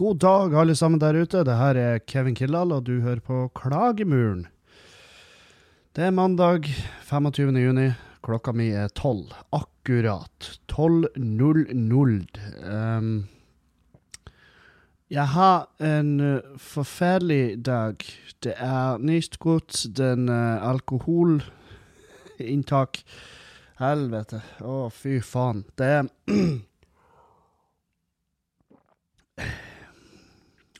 God dag, alle sammen der ute. Det her er Kevin Kildahl, og du hører på Klagemuren. Det er mandag 25. juni. Klokka mi er tolv. Akkurat. 12.00. Um, jeg har en uh, forferdelig dag. Det er nytt gods, den uh, alkoholinntak Helvete. Å, fy faen. Det er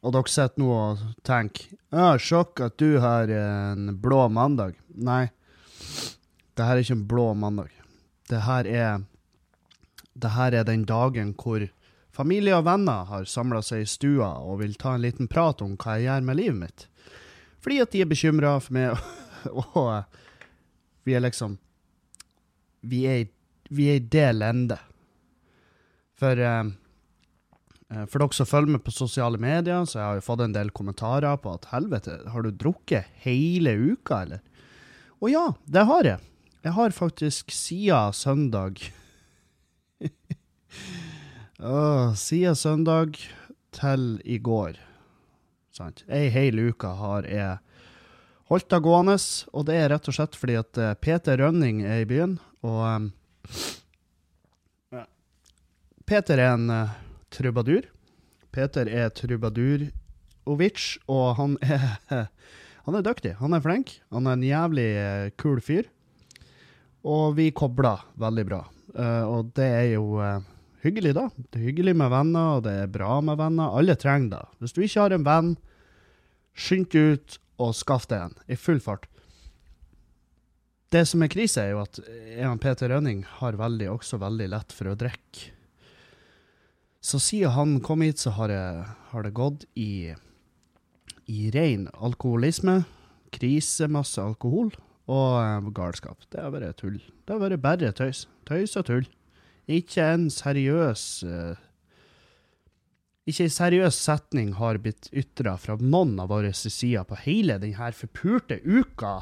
Og dere sitter nå og tenker ja, 'Sjokk at du har en blå mandag'. Nei, det her er ikke en blå mandag. Det her er Det her er den dagen hvor familie og venner har samla seg i stua og vil ta en liten prat om hva jeg gjør med livet mitt. Fordi at de er bekymra for meg, og vi er liksom Vi er, i det lendet. For um, for dere som følger med på sosiale medier, så jeg har jeg fått en del kommentarer på at helvete, har du drukket hele uka, eller? Og ja, det har jeg. Jeg har faktisk siden søndag oh, Siden søndag til i går. Sant? Ei hel uke har jeg holdt det gående, og det er rett og slett fordi at eh, Peter Rønning er i byen, og um, Peter er en uh, trubadur. Peter er trubadurovic, og han er, han er dyktig. Han er flink. Han er en jævlig uh, kul fyr. Og vi kobler veldig bra. Uh, og det er jo uh, hyggelig, da. Det er hyggelig med venner, og det er bra med venner. Alle trenger det. Hvis du ikke har en venn, skynd deg ut og skaff deg en i full fart. Det som er krise, er jo at Evan Peter Rønning har veldig, også veldig lett for å drikke. Så siden han kom hit, så har, jeg, har det gått i, i ren alkoholisme, krise, masse alkohol og eh, galskap. Det har vært tull. Det har vært bare tøys. Tøys og tull. Ikke en seriøs eh, Ikke en seriøs setning har blitt ytra fra noen av våre sider på hele denne forpurte uka.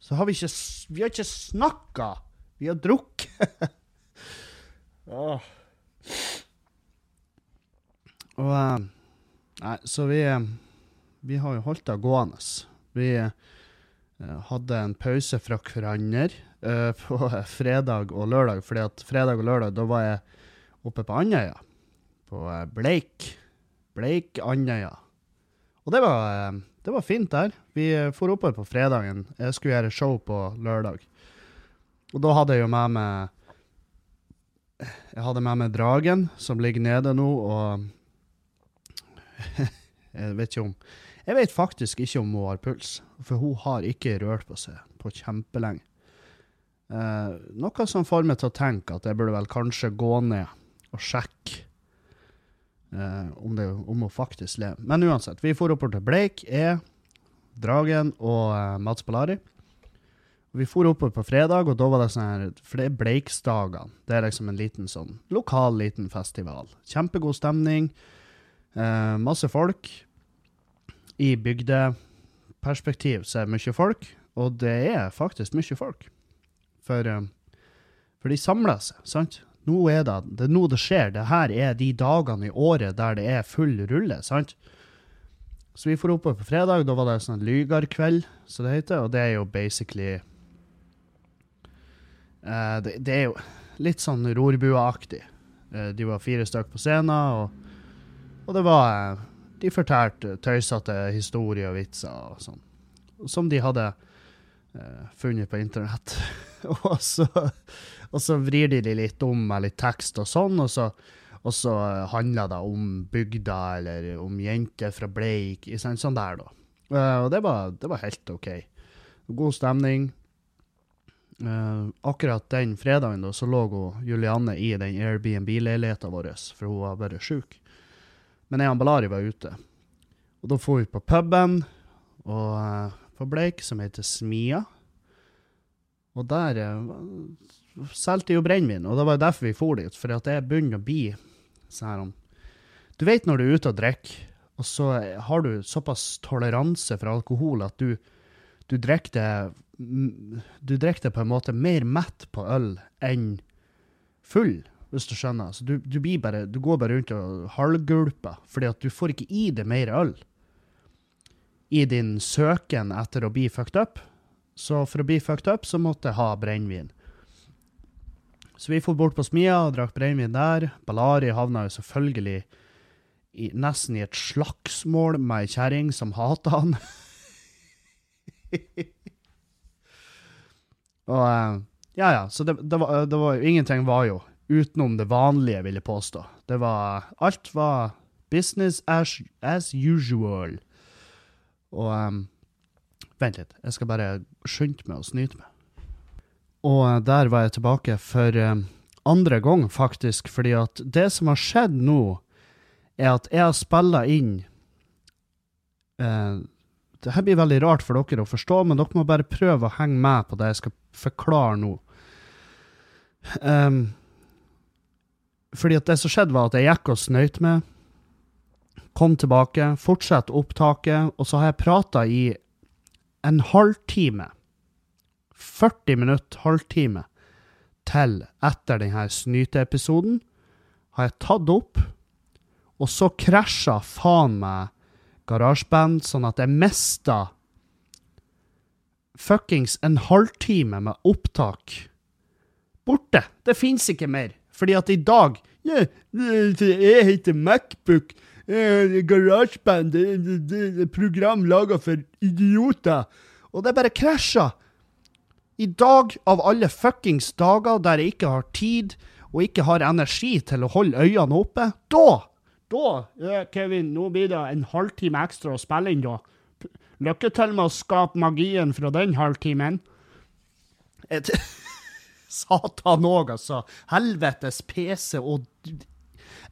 Så har vi ikke Vi har ikke snakka! Vi har drukket. Åh. Og eh, Nei, så vi Vi har jo holdt det gående. Vi eh, hadde en pause fra hverandre eh, på fredag og lørdag, fordi at fredag og lørdag, da var jeg oppe på Andøya. På eh, Bleik. Bleik Andøya. Og det var, eh, det var fint der. Vi eh, for oppover på fredagen. Jeg skulle gjøre show på lørdag. Og da hadde jeg jo med meg Jeg hadde med meg Dragen, som ligger nede nå, og jeg vet om Jeg vet faktisk ikke om hun har puls, for hun har ikke rørt på seg på kjempelenge. Eh, noe som får meg til å tenke at jeg burde vel kanskje gå ned og sjekke eh, om, det, om hun faktisk lever. Men uansett, vi for oppover til Bleik, E, Dragen og eh, Mats Polari. Vi for oppover på fredag, og da var det sånn her For det er Bleiksdagene. Det er liksom en liten sånn lokal liten festival. Kjempegod stemning. Eh, masse folk. I bygdeperspektiv så er det mye folk, og det er faktisk mye folk. For, eh, for de samler seg, sant? Nå er det, det er nå det skjer. Det her er de dagene i året der det er full rulle, sant? Så vi får opp på fredag, da var det sånn Lygarkveld, som det heter, og det er jo basically eh, det, det, er jo litt sånn rorbueaktig. Eh, de var fire stykker på scenen, og, og det var De fortalte tøysete historier og vitser og sånn, som de hadde eh, funnet på internett. og, så, og så vrir de litt om med litt tekst og sånn, og så og så handler det om bygda eller om jenter fra Bleik. Sånn, sånn der, da. Uh, og det var, det var, helt OK. God stemning. Uh, akkurat den fredagen da, så lå Julianne i den Airbnb-leiligheta vår, for hun var bare sjuk. Men jeg og Ballari var ute. Og da dro vi på puben og, uh, på Bleik, som heter Smia. Og der solgte jo brennevin, og det var derfor vi for dit. For at jeg begynner å bli sånn Du vet når du er ute og drikker, og så har du såpass toleranse for alkohol at du, du drikker det Du drikker det på en måte mer mett på øl enn full. Hvis du skjønner. Så du, du, bare, du går bare rundt og halvgulper, fordi at du får ikke i deg mer øl i din søken etter å bli fucked up. Så for å bli fucked up, så måtte jeg ha brennevin. Så vi for bort på smia og drakk brennevin der. Balari havna jo selvfølgelig i, nesten i et slagsmål med ei kjerring som hata han. og eh, Ja, ja. Så det, det, var, det var Ingenting var jo utenom det vanlige, vil jeg påstå. Det var Alt var business as, as usual. Og um, Vent litt, jeg skal bare skynde meg og snyte meg. Og uh, der var jeg tilbake for um, andre gang, faktisk, fordi at det som har skjedd nå, er at jeg har spilla inn uh, Det her blir veldig rart for dere å forstå, men dere må bare prøve å henge med på det jeg skal forklare nå. Um, fordi at det som skjedde, var at jeg gikk og snøyt med. Kom tilbake, fortsatte opptaket, og så har jeg prata i en halvtime. 40 minutter, halvtime, til etter denne snyteepisoden har jeg tatt opp, og så krasja faen meg garasjeband, sånn at jeg mista fuckings en halvtime med opptak. Borte! Det fins ikke mer. Fordi at i dag Jeg heter Macbook. Garasjeband, program laga for idioter. Og det bare krasja. I dag, av alle fuckings dager der jeg ikke har tid og ikke har energi til å holde øynene oppe, da Da, Kevin, nå blir det en halvtime ekstra å spille inn, da. Lykke til med å skape magien fra den halvtimen. Et Satan òg, altså. Helvetes PC og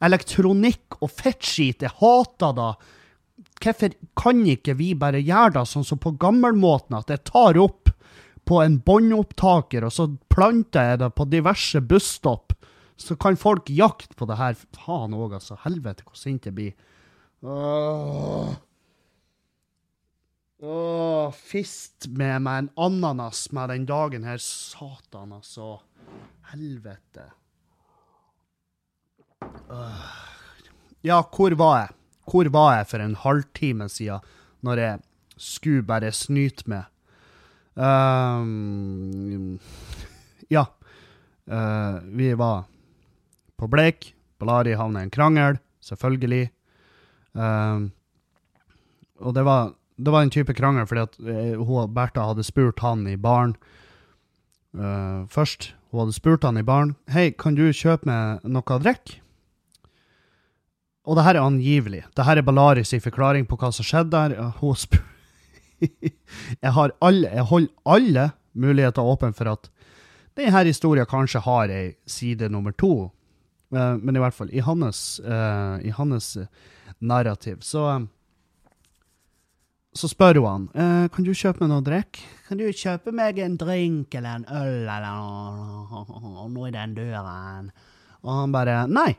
elektronikk og fettskit. Jeg hater det. Hvorfor kan ikke vi bare gjøre det sånn som på gammelmåten, at jeg tar opp på en båndopptaker, og så planter jeg det på diverse busstopp? Så kan folk jakte på det her. Faen òg, altså. Helvete, hvor sint jeg blir. Åh. Åh, fist med meg en ananas med den dagen her. Satan, altså. Helvete. Åh. Ja, hvor var jeg? Hvor var jeg for en halvtime siden, når jeg skulle bare snyte med? Um, ja. Uh, vi var på Bleik. Balari havna i en krangel, selvfølgelig. Um, og det var det var en type krangel fordi at hun, Bertha hadde spurt han i baren uh, først. Hun hadde spurt han i baren Hei, kan du kjøpe meg noe å drikke. Og det her er angivelig. Det her er Ballaris i forklaring på hva som skjedde der. Hun spør jeg, har alle, jeg holder alle muligheter åpne for at denne historien kanskje har ei side nummer to. Uh, men i hvert fall, i hans, uh, i hans narrativ, så så spør hun han eh, kan du kjøpe meg noe drikk. Kan du kjøpe meg en drink eller en øl eller noe i den døren? Og han bare nei,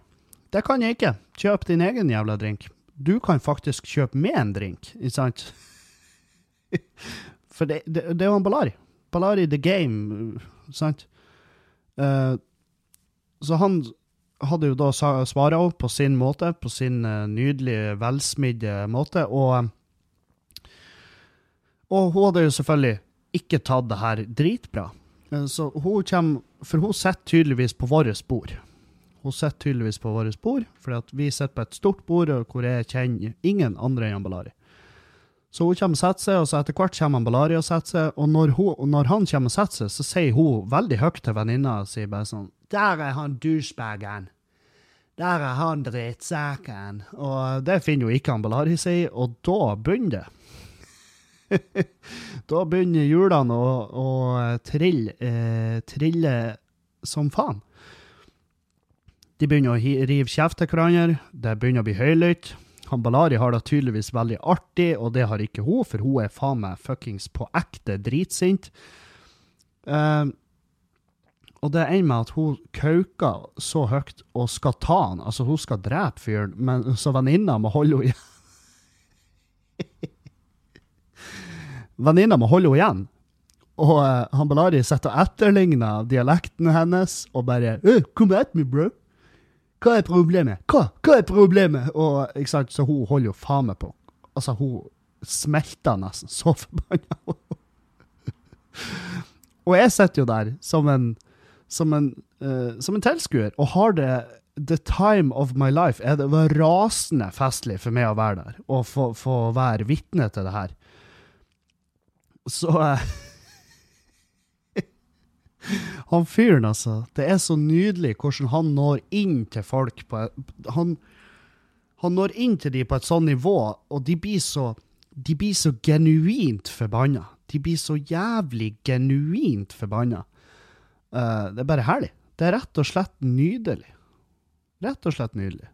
det kan jeg ikke. Kjøp din egen jævla drink. Du kan faktisk kjøpe med en drink, ikke sant? For det, det, det er jo en Ballari. Ballari the game, sant? Eh, så han hadde jo da svara på sin måte, på sin uh, nydelige, velsmidde måte, og og hun hadde jo selvfølgelig ikke tatt det her dritbra. Eh, så hun kommer For hun sitter tydeligvis på vårt spor. Hun sitter tydeligvis på vårt spor, for vi sitter på et stort bord hvor jeg kjenner ingen andre enn Balari. Så hun kommer og setter seg, og så etter hvert kommer Balari og setter seg. Og når, hun, når han kommer og setter seg, så sier hun veldig høyt til venninna si bare sånn Der er han douchebagen. Der er han drittsekken. Og det finner jo ikke han Balari sier, og da begynner det. da begynner hjulene å, å trille, eh, trille som faen. De begynner å rive kjeft til hverandre, det begynner å bli høylytt. Han Balari har det tydeligvis veldig artig, og det har ikke hun, for hun er faen meg fuckings på ekte dritsint. Eh, og det ender med at hun kauker så høyt og skal ta han. Altså, hun skal drepe fyren, men så venninna må holde henne igjen. Venninna må holde henne igjen. Og uh, han Balari sitter og etterligner dialekten hennes og bare 'Kom at me, bro'. hva er problemet? Hva? Hva er problemet? Og, ikke sant, Så hun holder jo faen meg på. Altså, hun smelter nesten. Så forbanna. og jeg sitter jo der som en, som en, uh, som en tilskuer og har det the time of my life. Det var rasende festlig for meg å være der og få, få være vitne til det her. Så uh, Han fyren, altså. Det er så nydelig hvordan han når inn til folk på Han, han når inn til dem på et sånt nivå, og de blir så de blir så genuint forbanna. De blir så jævlig genuint forbanna. Uh, det er bare herlig. Det er rett og slett nydelig. Rett og slett nydelig.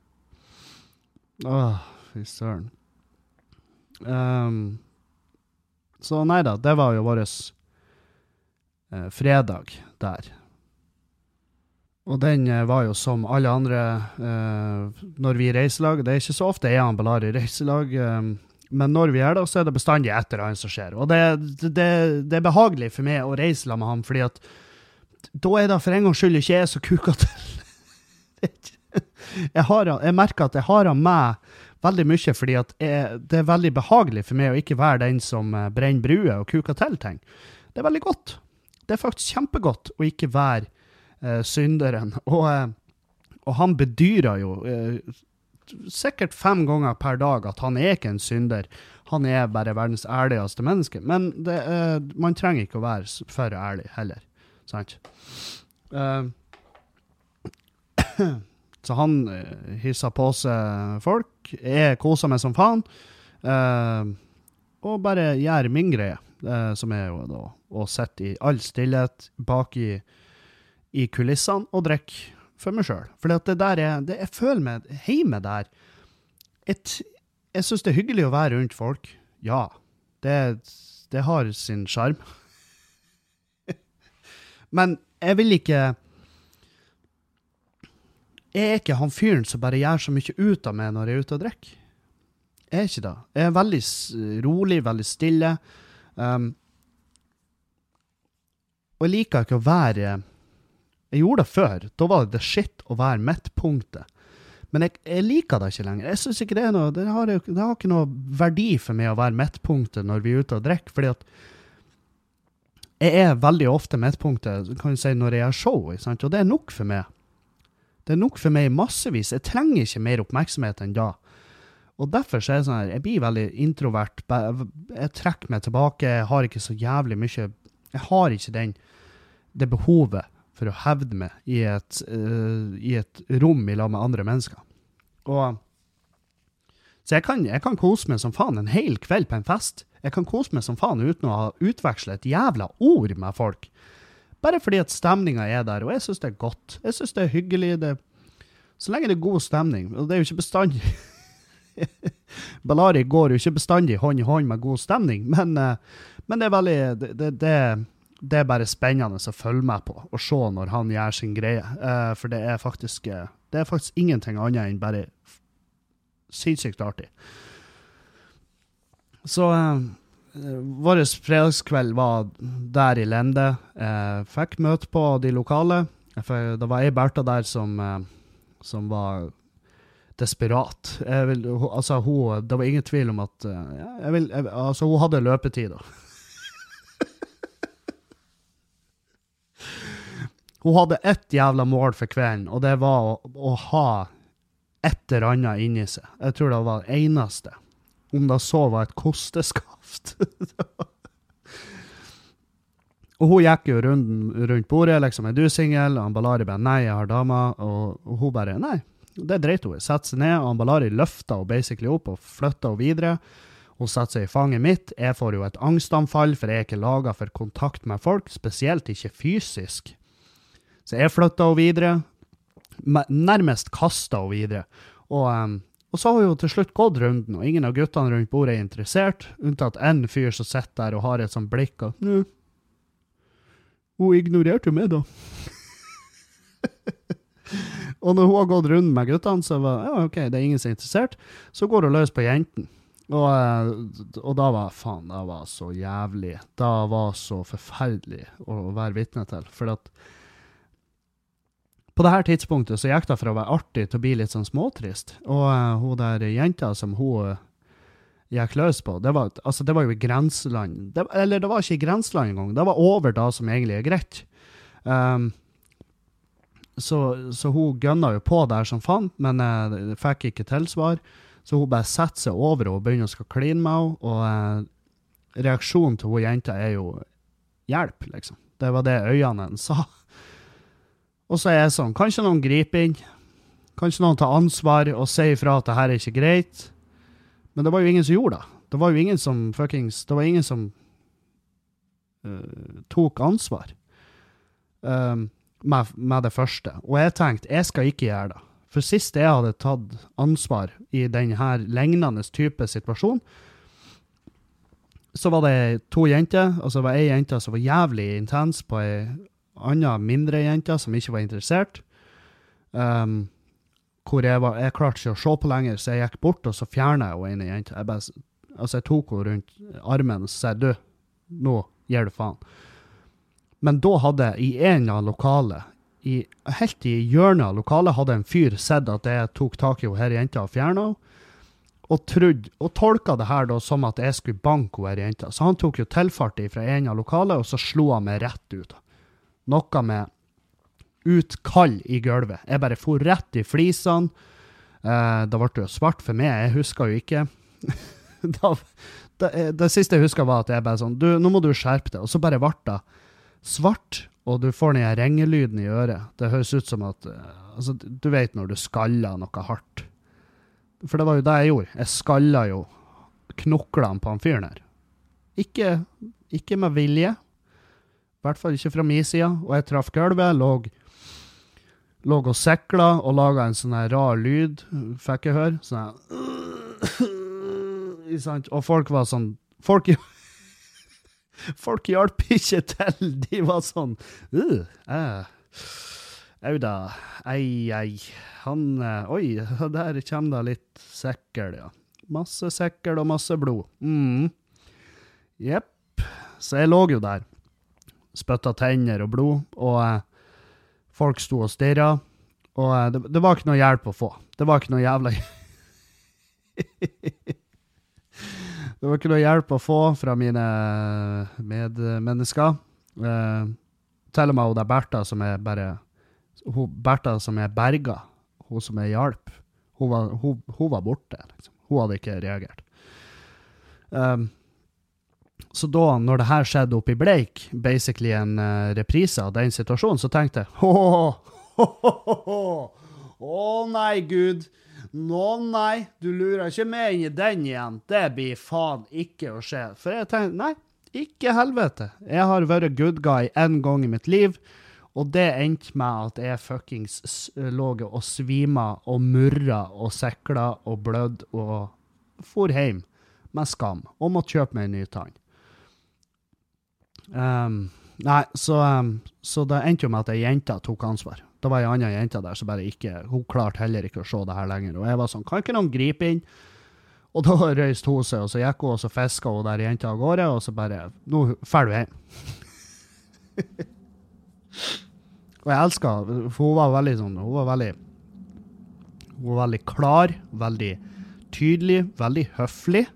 Åh, fy søren. Um, så nei da, det var jo vår eh, fredag der. Og den eh, var jo som alle andre eh, når vi er reiselag. Det er ikke så ofte jeg og i reiselag, eh, men når vi er det, så er det bestandig et eller annet som skjer. Og det, det, det, er behagelig for meg å reise sammen med ham, fordi at da er det for en gangs skyld ikke jeg som kuker til. jeg, jeg merker at jeg har han med veldig mye, fordi jeg, det er veldig behagelig for meg å ikke være den som eh, brenner bruer og kuker til ting. Det er veldig godt. Det er faktisk kjempegodt å ikke være uh, synderen. Og, uh, og, han bedyrer jo uh, sikkert fem ganger per dag at han er ikke en synder. Han er bare verdens ærligste menneske. Men det, man trenger ikke å være for ærlig heller. Sant? så han hisser på seg folk. Jeg koser meg som faen. og bare gjør min greie, som er jo da å sitte i all stillhet bak i, i kulissene og drikke for meg sjøl. For det der er det, Jeg føler meg hjemme der. Et, jeg syns det er hyggelig å være rundt folk. Ja. Det, det har sin sjarm. Men jeg vil ikke Jeg er ikke han fyren som bare gjør så mye ut av meg når jeg er ute og drikker. Jeg er ikke det. Jeg er veldig rolig, veldig stille. Um, og jeg liker ikke å være Jeg gjorde det før. Da var det shit å være midtpunktet. Men jeg, jeg, liker det ikke lenger. Jeg synes ikke Det er noe, det har, det har, ikke noe verdi for meg å være midtpunktet når vi er ute og drikker. fordi at jeg er veldig ofte midtpunktet kan si, når jeg har show, og det er nok for meg. Det er nok for meg massevis. Jeg trenger ikke mer oppmerksomhet enn da. Og derfor så er det sånn her, jeg blir veldig introvert. Jeg trekker meg tilbake, jeg har ikke så jævlig mye Jeg har ikke den det behovet for å hevde meg i et, uh, i et rom i lag med andre mennesker. Og, så jeg kan, jeg kan, kose meg som faen en hel kveld på en fest. Jeg kan kose meg som faen uten å ha utveksla et jævla ord med folk. Bare fordi at stemninga er der, og jeg syns det er godt. Jeg syns det er hyggelig. Det, så lenge det er god stemning. Og det er jo ikke bestandig Ballari går jo ikke bestandig hånd i hånd med god stemning, men, uh, men det er veldig det, det, det er bare spennende å følge med på og se når han gjør sin greie. Uh, for det er faktisk uh, det er faktisk ingenting annet enn bare sinnssykt artig. Så vår fredagskveld var der i Lende. Jeg fikk møte på de lokale. For det var ei Bertha der som, som var desperat. Vil, altså, hun, det var ingen tvil om at jeg vil, jeg, altså, Hun hadde løpetid, da. Hun hadde ett jævla mål for kvelden, og det var å, å ha et eller annet inni seg. Jeg tror det var det eneste. Om det så var et kosteskaft. og hun gikk jo runden rundt bordet, liksom. Er du singel? Ambalari Balari bare nei, jeg har dame. Og, hun bare nei. Det dreit hun i. Setter seg ned, og løfter henne basically opp og flytter henne videre. Hun setter seg i fanget mitt. Jeg får jo et angstanfall, for jeg er ikke laga for kontakt med folk, spesielt ikke fysisk. Så jeg flytter henne videre. Nærmest kaster henne videre. Og, um, og, så har hun til slutt gått runden, og ingen av guttene rundt bordet er interessert, unntatt én fyr som sitter der og har et sånt blikk av Nå, hun ignorerte jo meg, da. og når hun har gått runden med guttene, så var ja, OK, det er ingen som er interessert. Så går hun løs på jentene. Og, eh, og, da var faen, det var så jævlig. Det var så forferdelig å være vitne til. For at på det her tidspunktet så gikk det fra å være artig til å bli litt sånn småtrist. Og uh, hun der jenta som hun uh, gikk løs på, det var, altså, det var jo i grenseland. Det, eller det var ikke i grenseland engang, det var over det som egentlig er greit. Um, så, så, hun gønna jo på der som faen, men uh, fikk ikke tilsvar. Så hun bare setter seg over og begynner å skal kline med henne. Og uh, reaksjonen til hun jenta er jo hjelp, liksom. Det var det øynene hennes sa. Og så er jeg sånn, Kanskje noen griper inn? Kanskje noen tar ansvar og sier ifra at det her er ikke greit? Men det var jo ingen som gjorde det. Det var jo ingen som fuckings Det var ingen som uh, tok ansvar um, med, med, det første. Og jeg tenkte, jeg skal ikke gjøre det. For sist jeg hadde tatt ansvar i denne lignende type situasjon, så var det to jenter, altså det var ei jente som var jævlig intens på ei anna mindre jenter som ikke var interessert. Um, hvor jeg, var, jeg klarte ikke å se på lenger, så jeg gikk bort og så fjerna jeg ene jenta. Jeg, bare, altså jeg tok henne rundt armen og sa du, nå gir du faen. Men da hadde i en av lokalet, i, helt i hjørnet av lokalet, hadde en fyr sett at jeg tok tak i henne jenta og fjerna henne. Og, trodde, og tolka det her da som at jeg skulle banke henne jenta. Så han tok jo tilfart fra en av lokalet, og så slo han meg rett ut noe med utkall i gulvet. Jeg bare for rett i flisene. Eh, da ble det jo svart for meg, jeg husker jo ikke. da, det, det, siste jeg husker, var at jeg bare sånn Du, nå må du skjerpe deg. Og så bare ble det svart, og du får den rengelyden i øret. Det høres ut som at eh, Altså, du vet når du skaller noe hardt. For det var jo det jeg gjorde. Jeg skalla jo knoklene på han fyren her. Ikke, ikke med vilje, i hvert fall ikke fra min side. Og jeg traff gulvet, lå, lå og sikla og laga en sånn rar lyd, fikk jeg høre. Sånn her Og folk var sånn Folk, folk hjalp ikke til. De var sånn uh, uh. Au da. Ei, ei. Han uh, Oi, der kommer det litt sekkel, ja. Masse sekkel og masse blod. Mm. Jepp. Så jeg lå jo der spytta tenner og blod, og eh, folk sto og stirra. Og eh, det, det, var ikke noe hjelp å få. Det var ikke noe jævla Det var ikke noe hjelp å få fra mine medmennesker. Eh, til og med hun der Bertha som er bare hun, Bertha som er berga, hun som er hjalp, hun var, hun, hun var borte. Liksom. Hun hadde ikke reagert. Um, så da, når det her skjedde oppe i Bleik, basically en uh, reprise av den situasjonen, så tenkte jeg Å oh, nei, gud. Nå nei, du lurer ikke meg inn i den igjen. Det blir faen ikke å skje. For jeg tenkte, nei, ikke helvete. Jeg har vært good guy én gang i mitt liv, og det endte med at jeg fuckings lå og svima og murra og sikla og blødde og for hjem med skam og måtte kjøpe meg en ny tann. Um, nei, så, um, så, det endte jo med at ei jente tok ansvar. Det var ei anna jente der som bare ikke Hun klarte heller ikke å se det her lenger. Og jeg var sånn, kan ikke noen gripe inn? Og da røyste hun seg, og så gikk hun og så fiska hun der jenta av gårde, og så bare Nå drar du hjem. og jeg elska For hun var veldig sånn Hun var veldig Hun var veldig klar, veldig tydelig, veldig høflig.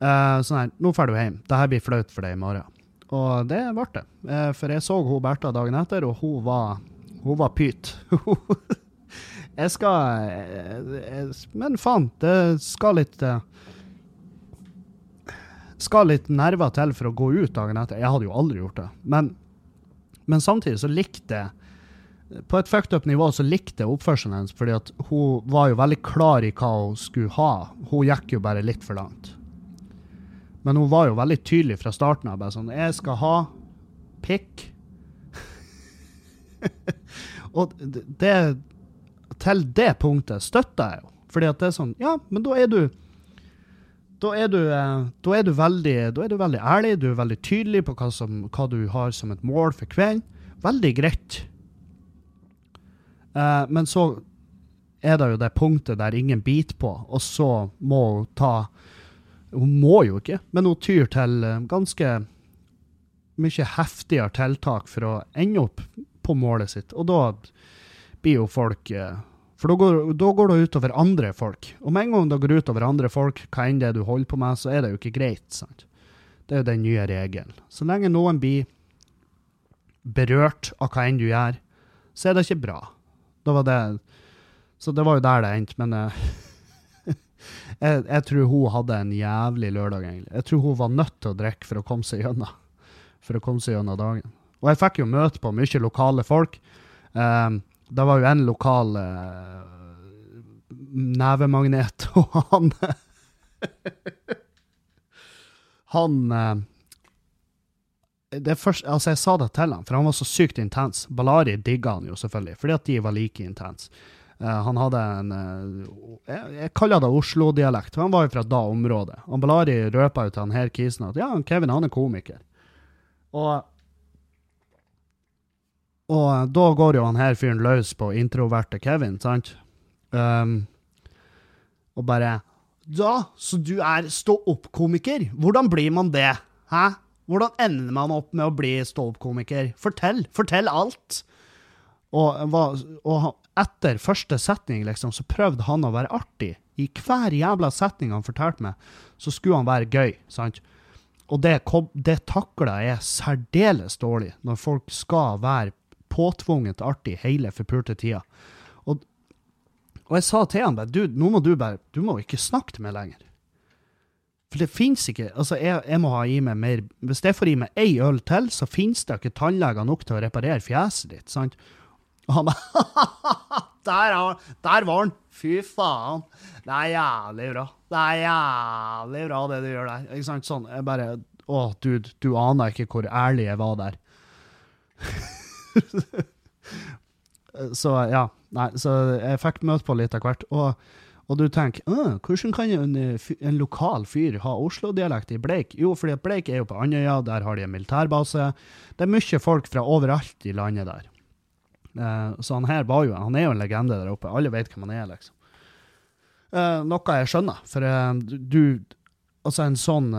Uh, sånn her, nå drar du hjem. Dette blir flaut for deg i morgen. Og det ble det. Uh, for jeg så hun Bertha dagen etter, og hun var, hun var pyt. jeg skal jeg, jeg, Men faen, det skal litt uh, Skal litt nerver til for å gå ut dagen etter. Jeg hadde jo aldri gjort det. Men, men samtidig så likte jeg på et fucked up nivå så likte jeg oppførselen hennes, fordi at hun var jo veldig klar i hva hun skulle ha. Hun gikk jo bare litt for langt. Men hun var jo veldig tydelig fra starten av. bare sånn, 'Jeg skal ha pikk'. og det Til det punktet støtter jeg jo. Fordi at det er sånn Ja, men da er du da er, du, eh, da, er du veldig, da er du veldig ærlig, du er veldig tydelig på hva, som, hva du har som et mål for kvelden. Veldig greit. Uh, men så er det jo det punktet der ingen biter på, og så må hun ta hun må jo ikke, men hun tyr til eh, ganske mye heftigere tiltak for å ende opp på målet sitt. Og da blir jo folk eh, For da går, da går det utover andre folk. Og med en gang det går utover andre folk, hva enn det er du holder på med, så er det jo ikke greit. sant? Det er jo den nye regelen. Så lenge noen blir berørt av hva enn du gjør, så er det ikke bra. Da var det Så det var jo der det endte, men eh, jeg, jeg tror hun hadde en jævlig lørdag, egentlig. Jeg tror hun var nødt til å drikke for å komme seg gjennom for å komme seg gjennom dagen. Og jeg fikk jo møte på mye lokale folk. Um, det var jo en lokal uh, nevemagnet, og han Han uh, det første, altså Jeg sa det til han, for han var så sykt intens. Balari digga han jo selvfølgelig, fordi at de var like intense. Uh, han hadde en Jeg, jeg kaller det Oslo-dialekt, for han var jo fra da området. Ambalari Balari røpa jo til han her kisen at ja, Kevin han er komiker. Og og da går jo han her fyren løs på introverte Kevin, sant? Um, og bare Da, så du er stå-opp-komiker? Hvordan blir man det? Hæ? Hvordan ender man opp med å bli stå-opp-komiker? Fortell! Fortell alt! Og, og, etter første setning, liksom, så prøvde han å være artig. I hver jævla setning han fortalte meg, så skulle han være gøy, sant? Og det, det takla jeg særdeles dårlig, når folk skal være påtvunget artig hele forpulte tida. Og, og, jeg sa til han bare du, nå må du bare Du må ikke snakke til meg lenger. For det fins ikke Altså, jeg, jeg, må ha i meg mer Hvis jeg får i meg ei øl til, så fins det ikke tannleger nok til å reparere fjeset ditt, sant? Og han bare der, der, var han! Fy faen. Det er jævlig bra. Det er jævlig bra, det du gjør der. Ikke sant? Sånn. Jeg bare Å, dude, du aner ikke hvor ærlig jeg var der. så ja. Nei, så jeg fikk møte på litt av hvert. Og, og du tenker hvordan kan en, en, lokal fyr ha Oslo-dialekt i Bleik? Jo, fordi Bleik er jo på Andøya, der har de en militærbase. Det er mye folk fra overalt i landet der. Uh, så han her var jo, han er jo en legende der oppe. Alle vet hvem han er, liksom. Uh, noe jeg skjønner, for uh, du Altså, en sånn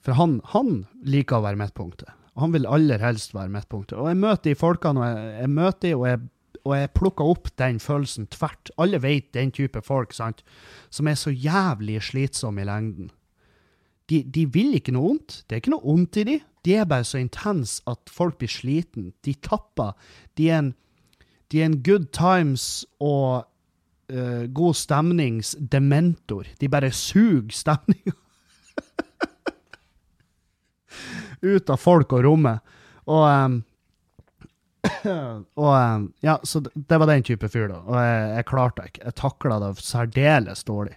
For han, han liker å være midtpunktet. Han vil aller helst være midtpunktet. Og jeg møter de folkene, og jeg, jeg møter de, og jeg, og jeg plukker opp den følelsen tvert. Alle vet den type folk, sant, som er så jævlig slitsomme i lengden. De, de, vil ikke noe vondt. Det er ikke noe vondt i de. De er bare så intense at folk blir sliten. De tapper. De er en, de er en good times og uh, god stemnings dementor. De bare suger stemninga. ut av folk og rommet. Og, um, og um, Ja, så det var den type fyr, da. Og jeg, jeg klarte ikke. Jeg takla det særdeles dårlig.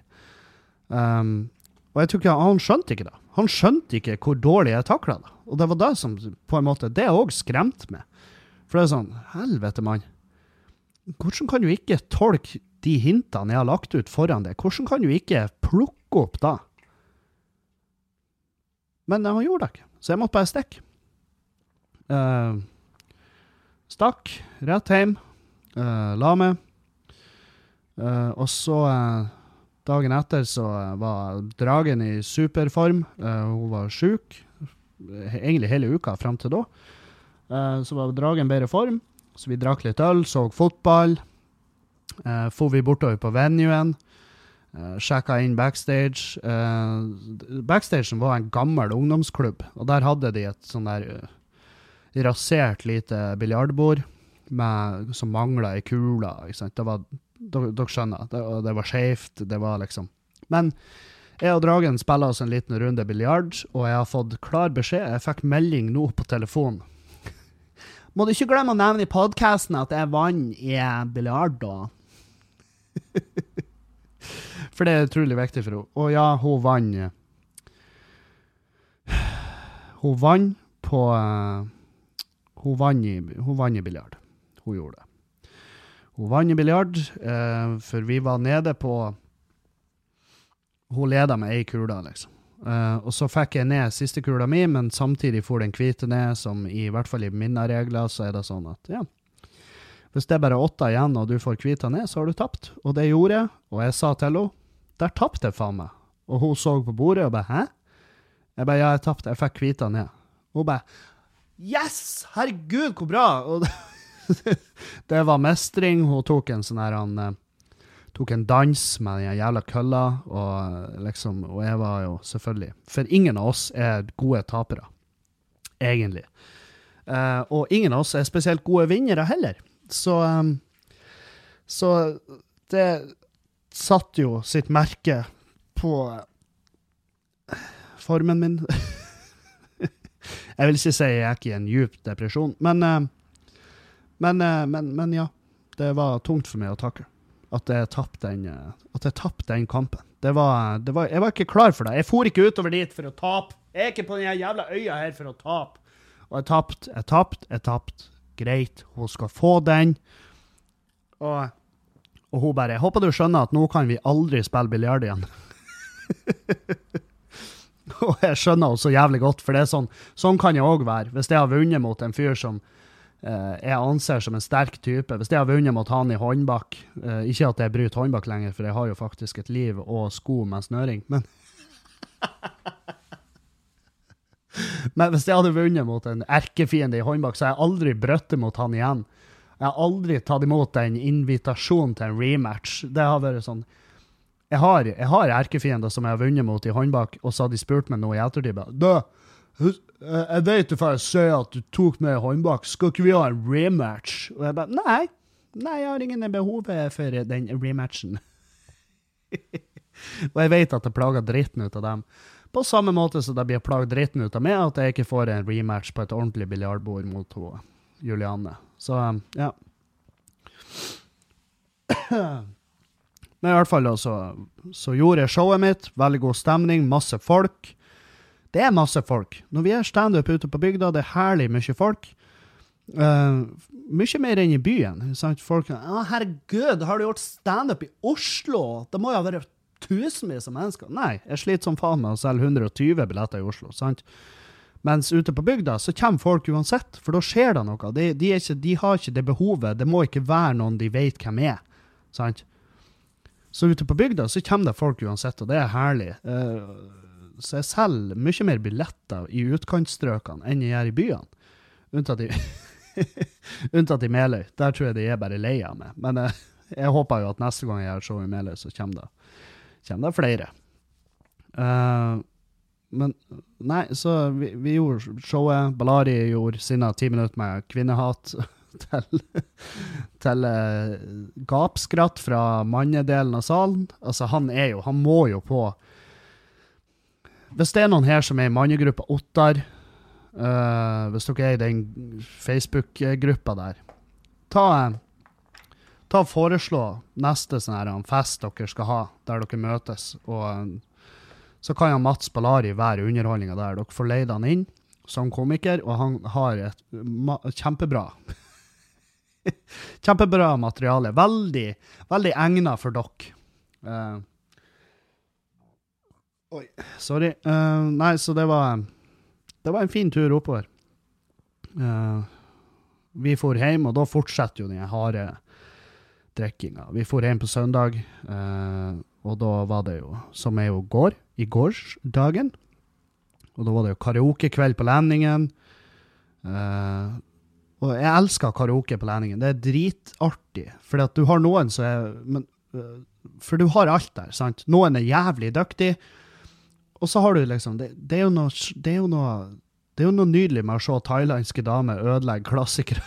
Um, og jeg tror ikke, Han skjønte ikke det. Han skjønte ikke hvor dårlig jeg takla det. Og det var det som på en måte, det òg skremte meg. For det er sånn Helvete, mann. Hvordan kan du ikke tolke de hintene jeg har lagt ut foran deg? Hvordan kan du ikke plukke opp da? Men han gjorde det ikke. Så jeg måtte bare stikke. Uh, stakk rett hjem. Uh, la meg. Uh, og så Dagen etter så var Dragen i superform. hun var sjuk egentlig hele uka fram til da. så var Dragen bedre form, så vi drakk litt øl, så fotball. Eh, For vi bortover på venuen. Eh, sjekka inn backstage. Eh, backstagen var en gammel ungdomsklubb, og der hadde de et sånn der uh, rasert lite biljardbord som mangla ei kule. Dere, skjønner, det, det var skeivt. Det var liksom Men jeg og Dragen spiller oss en liten runde biljard, og jeg har fått klar beskjed. Jeg fikk melding nå på telefonen. Må du ikke glemme å nevne i podkasten at jeg vant i biljard, da. For det er utrolig viktig for henne. Og ja, hun vant Hun vant på uh, Hun vant i, hun i biljard. Hun gjorde det. Hun vant i biljard, uh, for vi var nede på Hun leda med ei kule, liksom. Uh, og så fikk jeg ned siste kula mi, men samtidig får den hvite ned, som i hvert fall i mine regler, så er det sånn at ja, hvis det er bare åtte igjen, og du får hvita ned, så har du tapt. Og det gjorde jeg, og jeg sa til henne der tapte jeg faen meg. Og hun så på bordet og bare hæ? Jeg bare ja, jeg tapte, jeg fikk hvita ned. Hun bare yes! Herregud, hvor bra! Og det var mestring. Hun tok en sånn her han eh, tok en dans med den jævla kølla, og liksom Og jeg var jo selvfølgelig For ingen av oss er gode tapere, egentlig. Uh, og ingen av oss er spesielt gode vinnere heller. Så um, Så det satte jo sitt merke på formen min. jeg vil ikke si jeg gikk i en djup depresjon, men, uh, men, uh, men, men ja. Det var tungt for meg å takle. At jeg tapte den, uh, tapt den kampen. Det var, det var, jeg var ikke klar for det. Jeg for ikke utover dit for å tape. Jeg er ikke på den jævla øya her for å tape. Og jeg tapte, jeg tapte, jeg tapte. Greit, hun skal få den. Og, og hun bare 'Jeg håper du skjønner at nå kan vi aldri spille biljard igjen'. Og jeg skjønner henne så jævlig godt, for det er sånn, sånn kan jeg òg være. Hvis jeg har vunnet mot en fyr som eh, jeg anser som en sterk type, hvis jeg har vunnet mot han i håndbak eh, Ikke at jeg bryter håndbak lenger, for jeg har jo faktisk et liv og sko med snøring, men Men hvis jeg hadde vunnet mot en erkefiende i håndbak, så har jeg aldri brøttet mot han igjen. Jeg har aldri tatt imot en invitasjon til en rematch. Det har vært sånn jeg har, har erkefiender som jeg har vunnet mot i håndbak, og så har de spurt meg noe i ettertid. Du, jeg vet du får si at du tok meg i håndbak, skal ikke vi ha en rematch? Og jeg bare nei. Nei, jeg har ingen behov for den rematchen. og jeg vet at det plager dritten ut av dem. På samme måte som det blir plaget dritten ut av meg at jeg ikke får en rematch på et ordentlig biljardbord mot Julianne. Så, ja. Men i hvert fall så, så gjorde jeg showet mitt. Veldig god stemning, masse folk. Det er masse folk. Når vi er standup ute på bygda, det er herlig mye folk. Uh, mye mer enn i byen. Sant? Folk ah, herregud, har du gjort standup i Oslo? Det må jo ha vært tusenvis av mennesker. Nei, jeg sliter som faen med å selge 120 billetter i Oslo. sant? Mens ute på bygda så kommer folk uansett, for da skjer det noe. De, de, ikke, de har ikke det behovet. Det må ikke være noen de vet hvem er. sant? Så ute på bygda så kommer det folk uansett, og det er herlig. Uh, så jeg selger mye mer billetter i utkantstrøkene enn jeg gjør i byene. Unntatt i, unntatt i Meløy. Der tror jeg de er bare lei av meg. Men jeg, jeg håper jo at neste gang jeg gjør show i Meløy, så kommer det, kommer det flere. Uh, men nei, så vi, vi, gjorde showet. Balari gjorde sine ti minutter med kvinnehat. til, til uh, gapskratt fra mannedelen av salen. Altså, han er jo Han må jo på Hvis det er noen her som er i mannegruppa Ottar, uh, hvis dere er i den Facebook-gruppa der, ta ta foreslå neste sånn fest dere skal ha, der dere møtes. Og så kan jo Mats Ballari være underholdninga der. Dere får leid han inn som komiker, og han har et kjempebra Kjempebra materiale. Veldig, veldig egna for dere. Uh, oi, sorry. Uh, nei, så det var Det var en fin tur oppover. Uh, vi for hjem, og da fortsetter jo den harde drikkinga. Vi for hjem på søndag, og da var det jo, som er jo går, i gårsdagen, og da var det jo karaokekveld på Lendingen. Uh, og jeg elsker karaoke på Lendingen. Det er dritartig. For du har noen som er men, For du har alt der, sant? Noen er jævlig dyktig, og så har du liksom Det, det, er, noe, det er noe det er jo noe nydelig med å se thailandske damer ødelegge klassikere.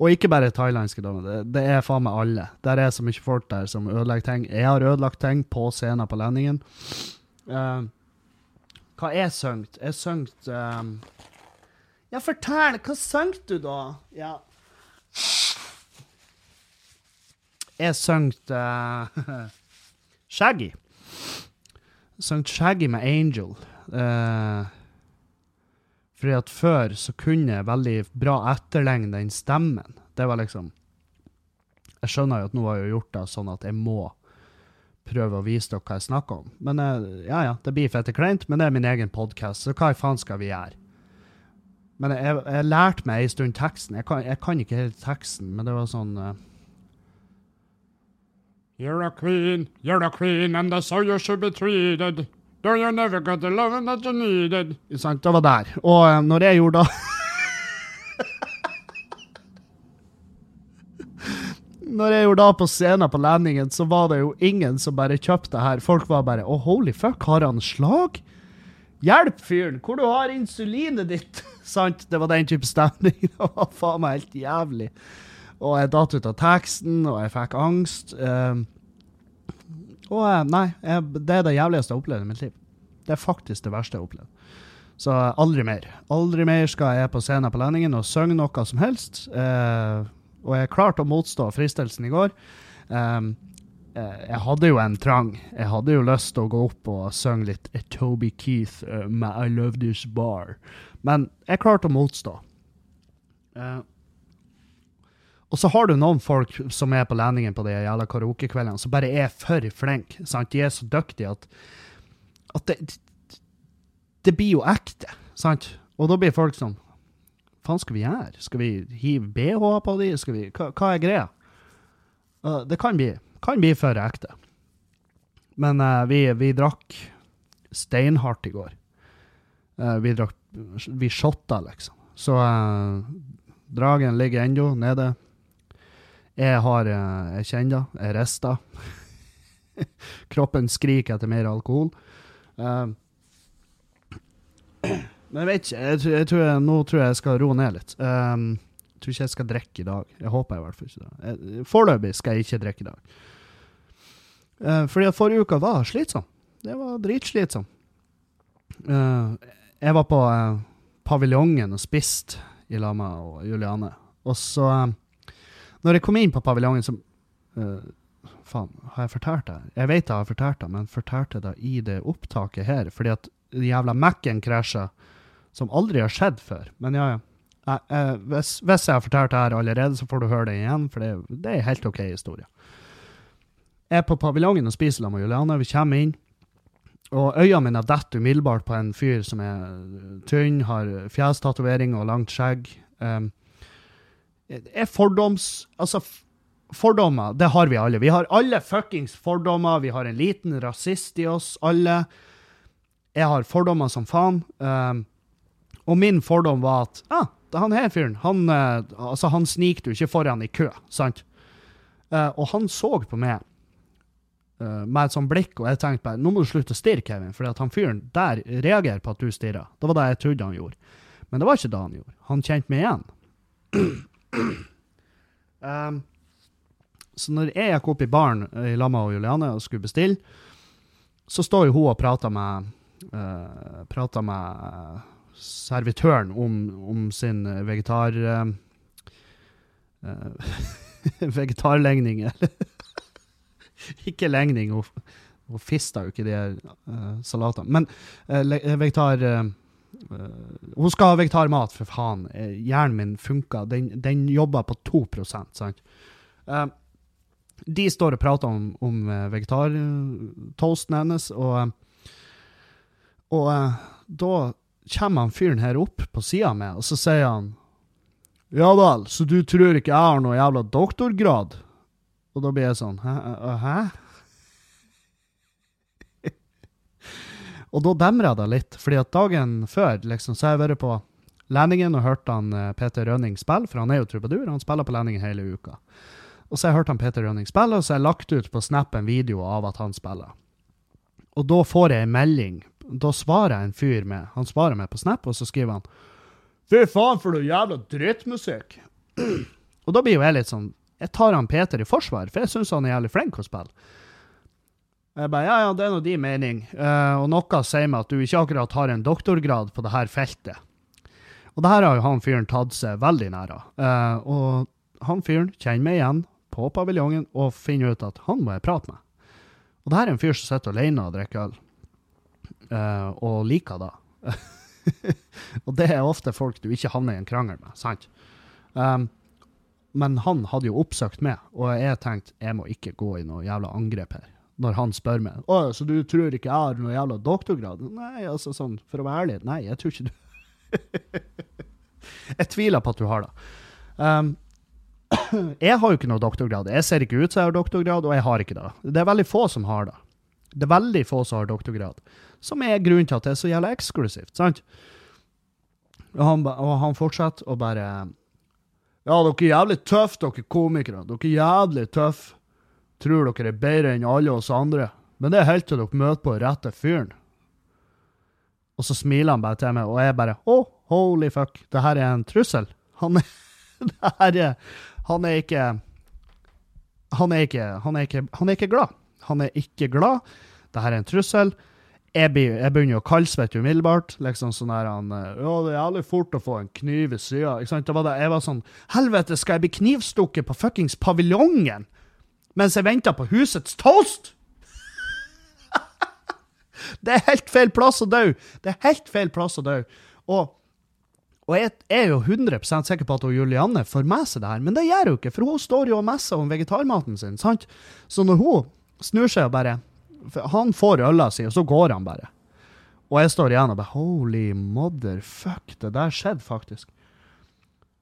og ikke bare thailandske damer, det, det, er faen meg alle. Der er så mye folk der som ødelegger ting. Jeg har ødelagt ting på scenen på Lendingen. Uh, hva jeg søngt? Jeg søngt um... Ja, fortell! Hva søngt du, da? Ja. Jeg søngt uh... Shaggy. Søngt Shaggy med Angel. Uh... Fordi at før så kunne jeg veldig bra etterlegne den stemmen. Det var liksom Jeg skjønner jo at nå har jeg gjort det sånn at jeg må prøve å vise dere hva jeg snakker om. Men uh, ja, ja, det blir fette kleint, men det er min egen podkast, så hva i faen skal vi gjøre? Men jeg, jeg, lærte meg en stund teksten. Jeg kan, jeg kan, ikke helt teksten, men det var sånn uh, You're a queen, you're a queen, and that's how you should be treated. Though you never got the love that you needed. Sant, det var der. Og eh, når jeg gjorde da Når jeg gjorde da på scenen på Landingen, så var det jo ingen som bare kjøpte her. Folk var bare Å, oh, holy fuck, har han slag? Hjelp, fyren! Hvor du har insulinet ditt? Sant? Det var den type stemning. Det var faen meg helt jævlig. Og jeg datt ut av teksten, og jeg fikk angst. Um, og eh, nei, jeg, det er det jævligste jeg har opplevd i mitt liv. Det er faktisk det verste jeg har opplevd. Så aldri mer. Aldri mer skal jeg på scenen på Lendingen og synge noe som helst. Uh, og jeg klarte å motstå fristelsen i går. Um, jeg hadde jo en trang. Jeg hadde jo lyst til å gå opp og synge litt Toby Keith uh, med I Love This Bar. Men jeg klarte å motstå. Uh, og så har du noen folk som er på landingen på de jævla karaokekveldene, som bare er for flinke. De er så dyktige at, at det, det blir jo ekte. sant? Og da blir folk sånn faen skal vi gjøre? Skal vi hive BH på de? Skal vi, hva, hva er greia? Uh, det kan bli, kan bli for ekte. Men uh, vi, vi, drakk steinhardt i går. Uh, vi drakk Vi shotta, liksom. Så dragen ligger ennå nede. Jeg har Jeg kjenner det. Jeg rister. Kroppen skriker etter mer alkohol. Uh, men jeg vet ikke. Jeg, jeg tror jeg, nå tror jeg jeg skal roe ned litt. Jeg tror ikke jeg skal drikke i dag. Jeg håper i hvert fall ikke det. Foreløpig skal jeg ikke drikke i dag. Fordi at forrige uke var slitsom. Det var dritslitsom. Jeg var på paviljongen og spiste i lag med Juliane. Og så, når jeg kom inn på paviljongen, så Faen, har jeg fortalt det? Jeg vet jeg har fortalt det, men fortalte det i det opptaket her. Fordi at jævla Mac-en krasja som aldri har skjedd før. Men ja, ja. Uh, uh, hvis, hvis, jeg har fortalt det her allerede, så får du høre det igjen, for det, det er en helt OK historie. Jeg er på paviljongen og spiser sammen med Juliane. Vi kommer inn, og øynene mine detter umiddelbart på en fyr som er tynn, har fjestatovering og langt skjegg. Um, er fordoms... Altså, fordommer, det har vi alle. Vi har alle fuckings fordommer. Vi har en liten rasist i oss, alle. Jeg har fordommer som faen. Um, og min fordom var at ah, han her fyren, han, uh, altså, han sniker du ikke foran i kø, sant? Uh, og han så på meg uh, med et sånt blikk, og jeg tenkte bare nå må du slutte å stirre, Kevin, for han fyren der reagerer på at du stirrer. Det var det jeg trodde han gjorde. Men det var ikke det han gjorde. Han kjente meg igjen. Um, så når jeg gikk opp i baren i lag med Juliane og skulle bestille, så står jo hun og prater med, uh, prater med servitøren om, om sin eh, vegetar... Uh, vegetarlegning, ikke legning, hun, hun fista jo ikke de uh, salatene. Men uh, vegetar Hun skal ha vegetarmat, for faen. hjernen min funka. Den, den jobber på 2% sant? de står og prater om, om vegetartoasten hennes, og, og da kommer han fyren her opp på sida med, og så sier han Ja vel, så du tror ikke jeg har noe jævla doktorgrad? Og da blir jeg sånn Hæ? Og da jeg det litt, fordi at dagen før liksom, så har jeg vært på Lendingen og hørt han eh, Peter Rønning spille, for han er jo trubadur, han spiller på Lendingen hele uka. Og så har jeg hørt han Peter Rønning spille, og så har jeg lagt ut på Snap en video av at han spiller. Og da får jeg en melding da svarer jeg en fyr med Han svarer meg på Snap, og så skriver han Fy faen, for noe jævla drittmusikk. og da blir jo jeg litt sånn Jeg tar han Peter i forsvar, for jeg syns han er jævlig flink å spille. Jeg bare, ja, ja, det er nå din mening. Uh, og noe sier meg at du ikke akkurat har en doktorgrad på det her feltet. Og det her har jo han fyren tatt seg veldig nær av. Uh, og han fyren kjenner meg igjen på paviljongen og finner ut at han må jeg prate med. Og det her er en fyr som sitter alene og drikker øl uh, og liker det. og det er ofte folk du ikke havner i en krangel med, sant? Um, men han hadde jo oppsøkt meg, og jeg tenkte jeg må ikke gå i noe jævla angrep her. Når han spør meg å, så du tror ikke jeg har noe jævla doktorgrad? Nei, altså sånn, for å være ærlig, nei, jeg tror ikke du Jeg tviler på at du har det. Um, jeg har jo ikke noe doktorgrad. Jeg ser ikke ut som jeg har doktorgrad, og jeg har ikke det. Det er veldig få som har det. Det er veldig få som har doktorgrad. Som er grunnen til at det er så jævla eksklusivt, sant? Og han, og han fortsetter å bare Ja, dere er jævlig tøffe, dere komikere. Dere er jævlig tøffe. Tror dere er bedre enn alle oss andre. Men det er helt til dere møter på rette fyren. Og så smiler han bare til meg, og jeg bare oh, holy fuck, det her er en trussel. Han er, det her er, han er ikke han er ikke, han er ikke, han er ikke glad. Han er ikke glad. Det her er en trussel. Jeg, begynner å kaldsvette umiddelbart. liksom sånn der, han, Ja, det er jævlig fort å få en kniv i sida. Jeg var sånn Helvete, skal jeg bli knivstukket på fuckings paviljongen mens jeg venter på husets toast? det er helt feil plass å dø! Det er helt feil plass å dø. Og, og jeg er jo 100% sikker på at Julianne får med seg det her, men det gjør hun ikke, for hun står jo og messer om vegetarmaten sin. sant? Så når hun snur seg og bare Han får øla si, og så går han bare. Og jeg står igjen og bare Holy motherfuck, det der skjedde faktisk.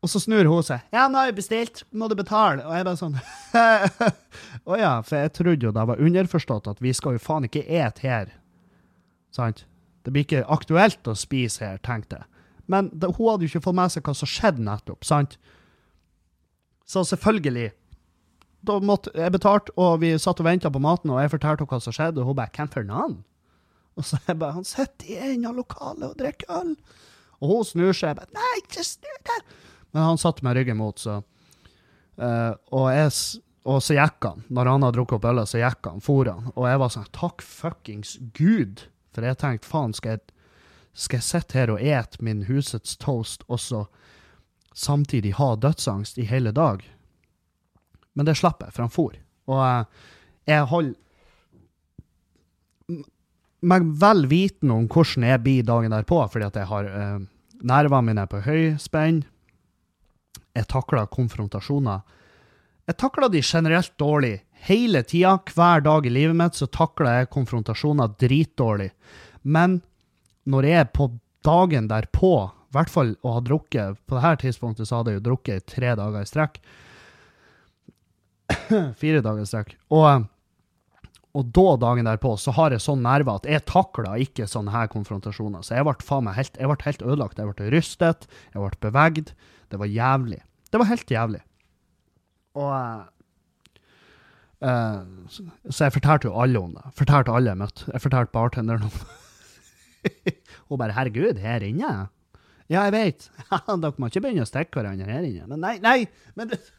Og så snur hun seg. 'Ja, nå har jeg bestilt, må du betale?' Og jeg bare sånn Å ja, for jeg trodde jo det var underforstått at vi skal jo faen ikke et her. Sant? Det blir ikke aktuelt å spise her, tenkte jeg. Men det, hun hadde jo ikke fått med seg hva som skjedde nettopp, sant? Så selvfølgelig Da måtte jeg betalt, og vi satt og venta på maten, og jeg fortalte hva som skjedde, og hun bare 'Hvem for noen?' Og så jeg bare 'Han sitter i en av lokalet og drikker øl'. Og hun snur seg og bare 'Nei, ikke snu deg'. Men han satt med ryggen mot, så uh, og, jeg, og, så gikk han. Når han hadde drukket opp ølet, så gikk han, for han. Og jeg var sånn Takk fuckings gud! For jeg tenkte faen, skal jeg, skal jeg sitte her og ete min husets toast, og så samtidig ha dødsangst i hele dag? Men det slapp jeg, for han for. Og uh, jeg holder meg vel vitende om hvordan jeg blir dagen derpå, fordi at jeg har uh, nervene mine på høyspenn jeg takla konfrontasjoner. Jeg takla de generelt dårlig. Hele tida, hver dag i livet mitt, så takler jeg konfrontasjoner dritdårlig. Men når jeg er på dagen derpå, i hvert fall å ha drukket På dette tidspunktet så hadde jeg jo drukket tre dager i strekk. Fire dager i strekk. Og, og da, dagen derpå, så har jeg sånn nerver at jeg takla ikke sånne her konfrontasjoner. Så jeg ble faen meg helt, jeg ble helt ødelagt. Jeg ble rystet, jeg ble bevegd. Det var jævlig. Det var helt jævlig. Og uh, Så jeg fortalte jo alle om det. Fortalte alle jeg møtte. Jeg fortalte bartenderen om det. Hun bare 'Herregud, her inne?' Ja, jeg vet. Dere må ikke begynne å stikke hverandre her inne. Men nei, nei! Men det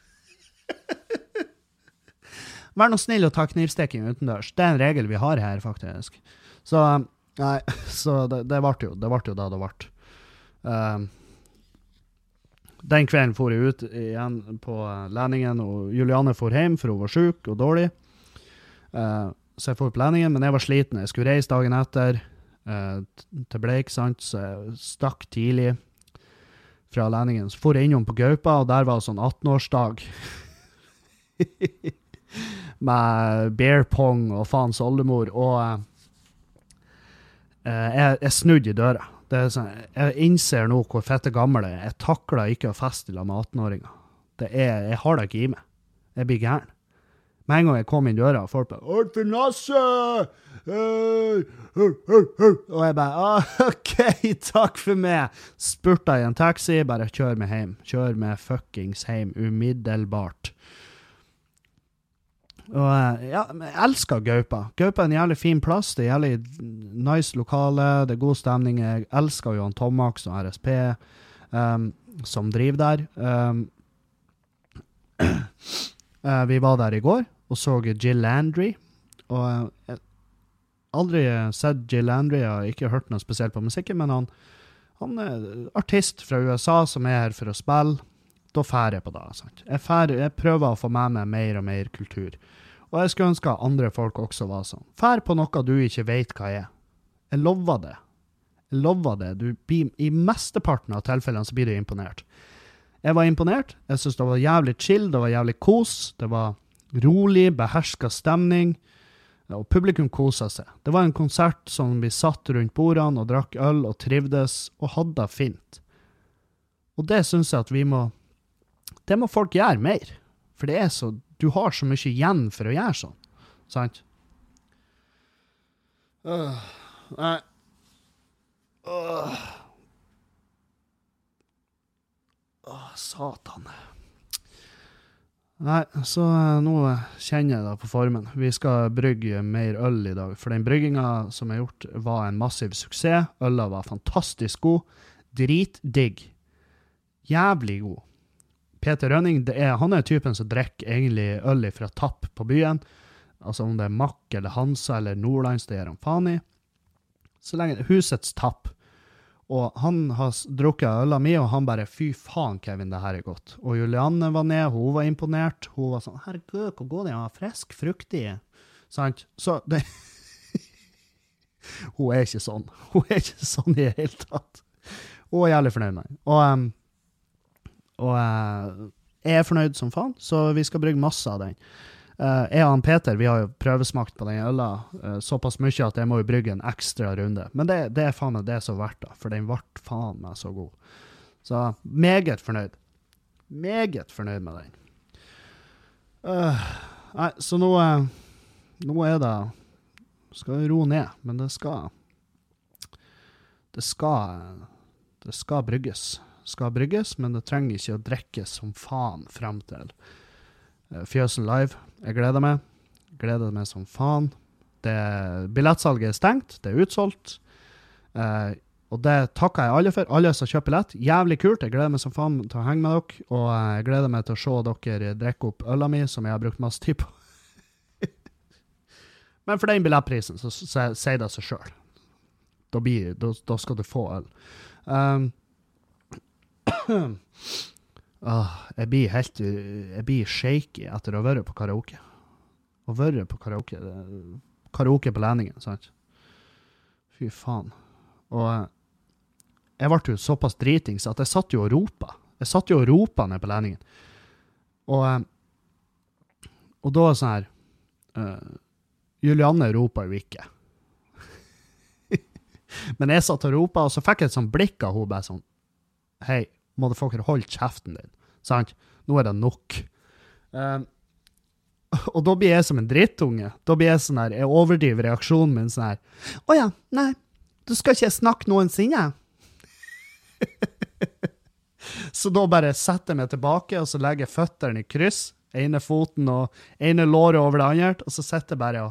Vær nå snill å ta knivstikking utendørs. Det er en regel vi har her, faktisk. Så Nei, så det, det ble jo det ble jo da det ble. Um, den kvelden for jeg ut igjen på Læningen, og Juliane for hjem, for hun var sjuk og dårlig. Uh, så jeg for på Læningen, men jeg var sliten. Jeg skulle reise dagen etter uh, til Bleik, sant? så jeg stakk tidlig fra Læningen. Så for jeg innom på Gaupa, og der var det sånn 18-årsdag. Med bear pong og faens oldemor. Og uh, jeg, jeg snudde i døra. Sånn, jeg innser nå hvor fette gammel jeg er. Jeg takler ikke å feste med 18-åringer. Jeg har det ikke i meg. Jeg blir gæren. Med en gang jeg kom inn døra, og folk bare 'Arthur Nasse!' Og jeg bare 'OK, takk for meg'. Spurta i en taxi. Bare kjør meg hjem. Kjør meg fuckings hjem umiddelbart. Og eh, ja, jeg elsker Gaupa. Gaupa er en jævlig fin plass. Det er jævlig nice lokale, det er god stemning. Jeg elsker Johan Tomax og RSP um, som driver der. Um, uh, vi var der i går og så Jill Landry. Og uh, jeg har aldri sett Jill Landry, jeg har ikke hørt noe spesielt på musikken, men han, han er artist fra USA som er her for å spille. Da drar jeg på det. Sant? Jeg, fær, jeg prøver å få med meg mer og mer kultur. Og jeg skulle ønske andre folk også var sånn. Fær på noe du ikke vet hva er. Jeg lover det. Jeg lover det. Du blir, I mesteparten av tilfellene så blir du imponert. Jeg var imponert. Jeg syntes det var jævlig chill, det var jævlig kos. Det var rolig, beherska stemning. Og publikum kosa seg. Det var en konsert som vi satt rundt bordene og drakk øl og trivdes og hadde det fint. Og det syns jeg at vi må Det må folk gjøre mer. For det er så du har så mye igjen for å gjøre sånn. Sant? Uh, nei uh. Å, satan. Nei, så eh, nå kjenner jeg det på formen. Vi skal brygge mer øl i dag. For den brygginga som er gjort, var en massiv suksess. Øla var fantastisk god. Dritdigg. Jævlig god. Peter Rønning er, han er typen som drikker egentlig øl fra tapp på byen. Altså om det er Mack eller Hansa eller Nordlands, det gir han faen i. Så lenge Husets tapp. Og han har drukket øla mi, og han bare 'fy faen, Kevin, det her er godt'. Og Julianne var ned, hun var imponert. Hun var sånn 'herregud, hvor god den er, frisk, fruktig'. Sant? Så det Hun er ikke sånn. Hun er ikke sånn i det hele tatt. Hun er jævlig fornøyd med den. Og, um, og jeg er fornøyd som faen, så vi skal brygge masse av den. Uh, jeg og han Peter vi har jo prøvesmakt på den øla uh, såpass mye at jeg må jo brygge en ekstra runde. Men det, det er faen meg det som er verdt det, for den ble faen meg så god. Så meget fornøyd. Meget fornøyd med den. Uh, nei, så nå, nå er det Skal roe ned, men det skal Det skal Det skal brygges. Skal brygges, men det trenger ikke å drikkes som faen frem til Fjøsen Live. Jeg gleder meg. Gleder meg som faen. Det, billettsalget er stengt, det er utsolgt. Eh, og det takker jeg alle for. Alle som kjøper billett. Jævlig kult. Jeg gleder meg som faen til å henge med dere. Og jeg gleder meg til å se dere drikke opp øla mi, som jeg har brukt masse tid på. Men for den billettprisen, så sier det seg sjøl. Da, da, skal du få øl. Um, Ah, jeg blir helt Jeg blir shaky etter å ha vært på karaoke. Å være på karaoke Karaoke på Læningen, sant? Fy faen. Og eh, jeg ble jo såpass dritings at jeg satt jo og ropa. Jeg satt jo og ropa ned på Læningen. Og, eh, og da sånn her uh, Julianne ropa jo ikke. Men jeg satt og ropa, og så fikk jeg et sånt blikk av henne bare sånn Hei, motherfucker, hold kjeften din. Sant? Nå er det nok. Um, og da blir jeg som en drittunge. Da blir jeg sånn her, jeg overdriver reaksjonen min sånn her. Å ja, nei, du skal ikke snakke noensinne? så da bare setter jeg meg tilbake, og så legger jeg føttene i kryss. Ene foten og ene låret over det andre, og så sitter jeg bare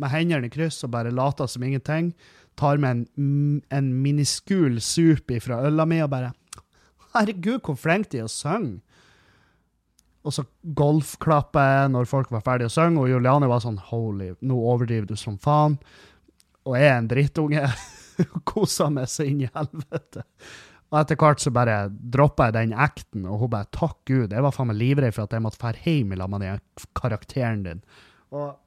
med hendene i kryss og bare later som ingenting. Tar med en, en miniskul sup fra øla mi og bare Herregud, hvor flinke de er å synge! Og så golfklapper når folk var ferdige å synge, og Juliane var sånn Holy, nå overdriver du som faen. Og jeg er en drittunge. Kosa meg så inn i helvete. Og etter hvert så bare droppa jeg den acten, og hun bare takk Gud. Jeg var faen meg livredd for at jeg måtte dra hjem lag med den karakteren din. Og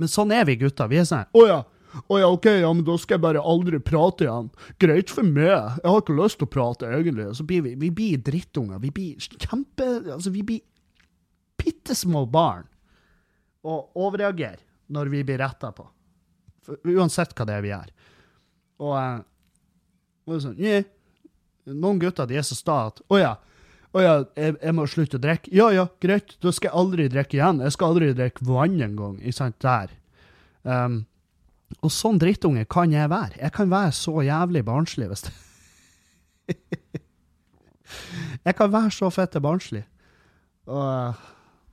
Men sånn er vi gutter. Vi er sånn Å ja, å ja, OK, ja, men da skal jeg bare aldri prate igjen. Greit for meg. Jeg har ikke lyst til å prate, egentlig. Så blir vi, vi blir drittunger. Vi blir kjempe Altså, vi blir bitte små barn. Og overreagerer når vi blir retta på. For, uansett hva det er vi gjør. Og, eh, og sånn, yeah. Noen gutter de er så sta at Å ja. Å ja, jeg, jeg, må slutte å drikke. Ja ja, greit. Da skal jeg aldri drikke igjen. Jeg skal aldri drikke vann engang. Ikke sant? Der. Um, og sånn drittunge kan jeg være. Jeg kan være så jævlig barnslig hvis Jeg kan være så fette barnslig. Og,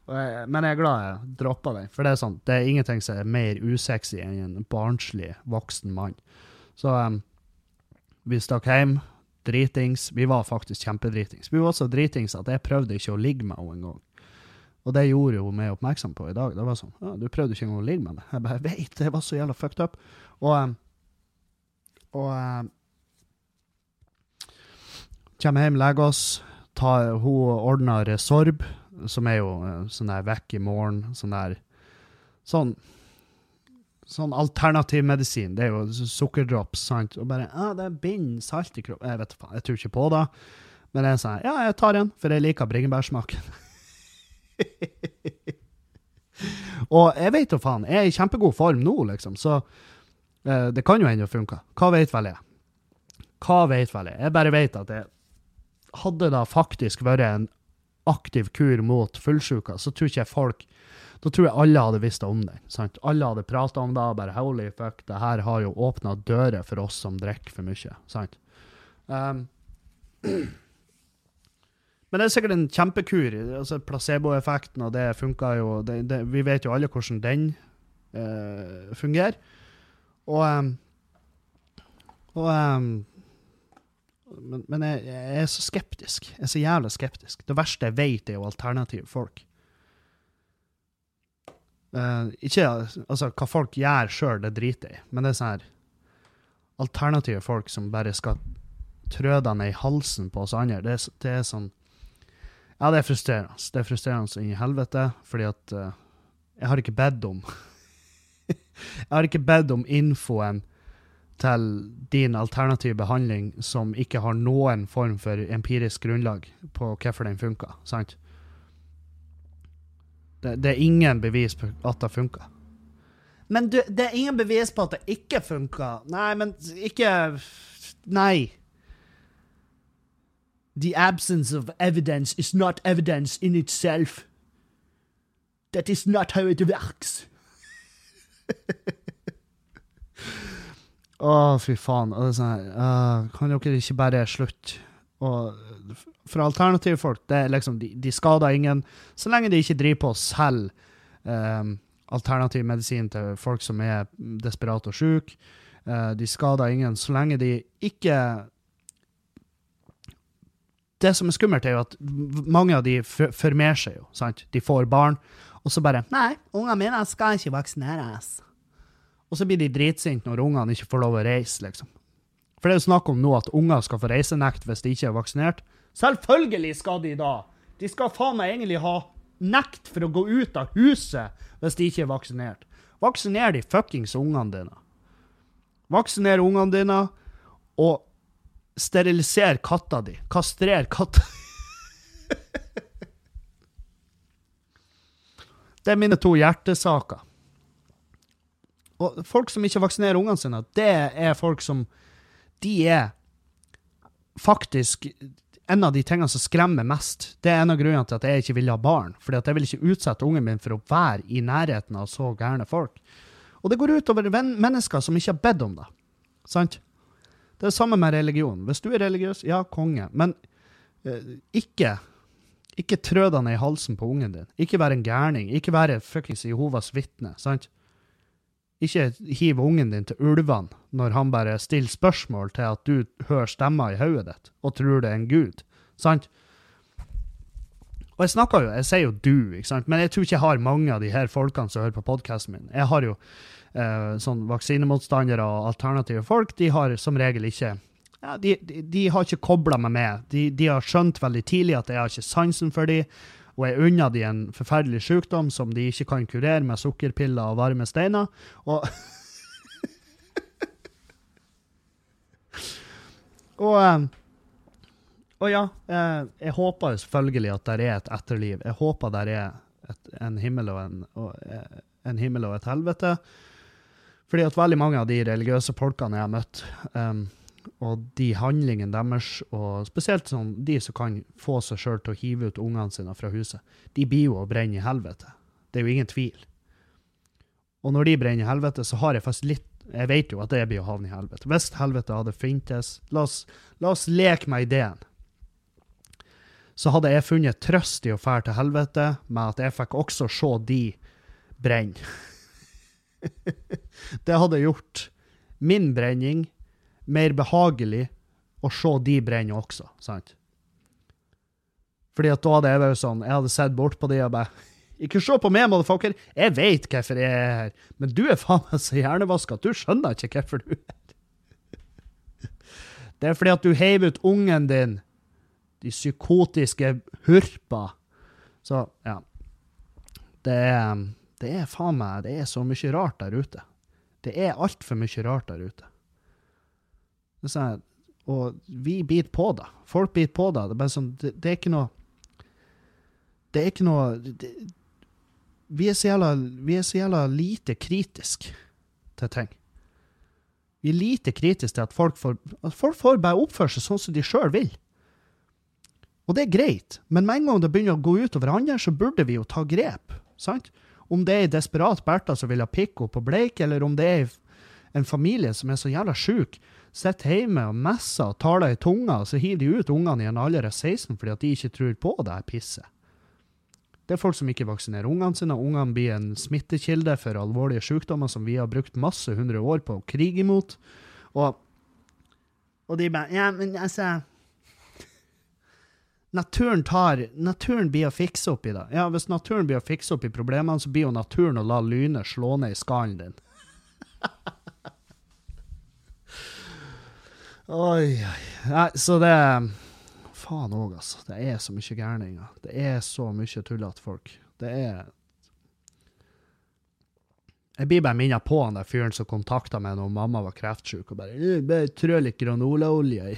og jeg, men jeg er glad jeg droppa den, for det er sånn, det er ingenting som er mer usexy enn en barnslig voksen mann. Så um, vi stakk hjem, dritings. Vi var faktisk kjempedritings. Vi var så dritings at jeg prøvde ikke å ligge med henne engang. Og det gjorde jo meg oppmerksom på i dag. Det var sånn ja, 'Du prøvde ikke engang å ligge med meg.' Jeg bare veit, det var så jævla fucked up. Og, um, og um, Kommer hjem, legger oss. Tar, hun ordner Resorb, som er jo uh, sånn der vekk i morgen. Sånn der Sånn sånn alternativ medisin. Det er jo sukkerdrops, sant. Og bare ah, det binder salt i kroppen. Jeg vet faen, jeg tror ikke på det. Men det er sånn ja, jeg tar en, for jeg liker bringebærsmaken. og jeg vet jo faen, jeg er i kjempegod form nå, liksom, så eh, det kan jo hende det funker. Hva vet vel jeg? Hva vet vel jeg? Jeg bare vet at jeg hadde da faktisk vært en aktiv kur mot fullsjuka, så tror ikke jeg folk Da tror jeg alle hadde visst om det. sant? Alle hadde prata om det, bare holy fuck, det her har jo åpna dører for oss som drikker for mye. sant? Um, Men det er sikkert en kjempekur. altså Placeboeffekten, og det funka jo det, det, Vi vet jo alle hvordan den uh, fungerer. Og um, Og um, Men, men jeg, jeg, er så skeptisk. Jeg er så jævla skeptisk. Det verste jeg vet, er jo alternative folk. Uh, ikke altså, hva folk gjør sjøl, det driter jeg i, men det er sånn her Alternative folk som bare skal trø deg ned i halsen på oss andre, det, det er sånn ja, det er frustrerende. Det er frustrerende inn i helvete, fordi at uh, jeg har ikke bedt om Jeg har ikke bedt om infoen til din alternative behandling som ikke har noen form for empirisk grunnlag på hvorfor den funker, Sant? Det, det, er ingen bevis på at det funker. Men du, det er ingen bevis på at det ikke funker. Nei, men ikke Nei. The absence of evidence is not evidence in itself. That is not how it works. Å, oh, fy faen. Sånn, uh, kan dere ikke bare slutte? Og for alternative folk, det er liksom, de, de, skader ingen, så lenge de ikke driver på å selge um, alternativ medisin til folk som er desperate og syke. Uh, de skader ingen, så lenge de ikke det som er skummelt, er jo at mange av de formerer seg jo. sant? De får barn, og så bare 'Nei, ungene mine skal ikke vaksineres'. Og så blir de dritsinte når ungene ikke får lov å reise, liksom. For det er jo snakk om nå at unger skal få reisenekt hvis de ikke er vaksinert. Selvfølgelig skal de da! De skal faen meg egentlig ha nekt for å gå ut av huset hvis de ikke er vaksinert. Vaksiner de fuckings ungene dine. Vaksiner ungene dine, og Sterilisere katta di. Kastrer katta Det er mine to hjertesaker. Og folk som ikke vaksinerer ungene sine, det er folk som De er faktisk en av de tingene som skremmer mest. Det er en av grunnene til at jeg ikke vil ha barn. Fordi at jeg vil ikke utsette ungen min for å være i nærheten av så gærne folk. Og det går utover mennesker som ikke har bedt om det. Sant? Det er det samme med religion. Hvis du er religiøs, ja, konge. Men eh, ikke ikke trø deg ned i halsen på ungen din. Ikke være en gærning. Ikke være fuckings Jehovas vitne. sant? Ikke hiv ungen din til ulvene når han bare stiller spørsmål til at du hører stemmer i hodet ditt og tror det er en gud. sant? Og jeg snakker jo, jeg sier jo du, ikke sant? men jeg tror ikke jeg har mange av de her folkene som hører på podkasten min. Jeg har jo eh, sånn vaksinemotstandere og alternative folk, de har som regel ikke ja, de, de, de, har ikke kobla meg med. De, de, har skjønt veldig tidlig at jeg har ikke sansen for dem, og jeg unner dem en forferdelig sykdom som de ikke kan kurere med sukkerpiller og varme steiner. Og Og, eh, og ja, jeg, eh, jeg håper selvfølgelig at det er et etterliv. Jeg håper det er et, en, himmel og en, og, en himmel og et helvete. Fordi at veldig mange av de religiøse folkene jeg har møtt, um, og de handlingene deres, og spesielt sånn, de som kan få seg sjøl til å hive ut ungene sine fra huset, de blir jo å brenne i helvete. Det er jo ingen tvil. Og når de brenner i helvete, så har jeg faktisk litt Jeg vet jo at det blir å havne i helvete. Hvis helvete hadde fintes la oss, la oss leke med ideen. Så hadde jeg funnet trøst i å fære til helvete med at jeg fikk også se de brenne. det hadde gjort min brenning mer behagelig å se de brenne også, sant? Fordi at da hadde jeg vært sånn, jeg hadde sett bort på de og bare Ikke se på meg, motherfucker! Jeg vet hvorfor jeg er her, men du er faen meg så hjernevaska at du skjønner ikke hvorfor du er her. Det er fordi at du heiv ut ungen din, de psykotiske hurpa. Så, ja. Det det er faen meg det er så mye rart der ute. Det er altfor mye rart der ute. Er sånn, og vi biter på det. Folk biter på det. Det er bare sånn, det, det er ikke noe Det er ikke noe det, vi, er jævla, vi er så jævla lite kritisk til ting. Vi er lite kritiske til at folk får, at folk får bare oppføre seg sånn som de sjøl vil. Og det er greit, men med en gang det begynner å gå utover andre, så burde vi jo ta grep. sant? Om det er ei desperat Bertha som vil ha pikk opp på Bleik, eller om det er en familie som er så jævla sjuk, sitter hjemme og messer og taler i tunga, og så hiver de ut ungene i en alder av 16 fordi at de ikke tror på det her pisset. Det er folk som ikke vaksinerer ungene sine. Ungene blir en smittekilde for alvorlige sykdommer som vi har brukt masse hundre år på å krige imot. Og, og de bare Ja, men altså Naturen tar Naturen blir å fikse opp i det. Ja, hvis naturen blir å fikse opp i problemene, så blir jo naturen å la lynet slå ned i skallen din. oi, oi. Nei, så det Faen òg, altså. Det er så mye gærninger. Det er så mye tullete folk. Det er Jeg blir bare minnet på han der fyren som kontakta meg når mamma var kreftsyk, og bare, «Øh, trø litt granolaolje i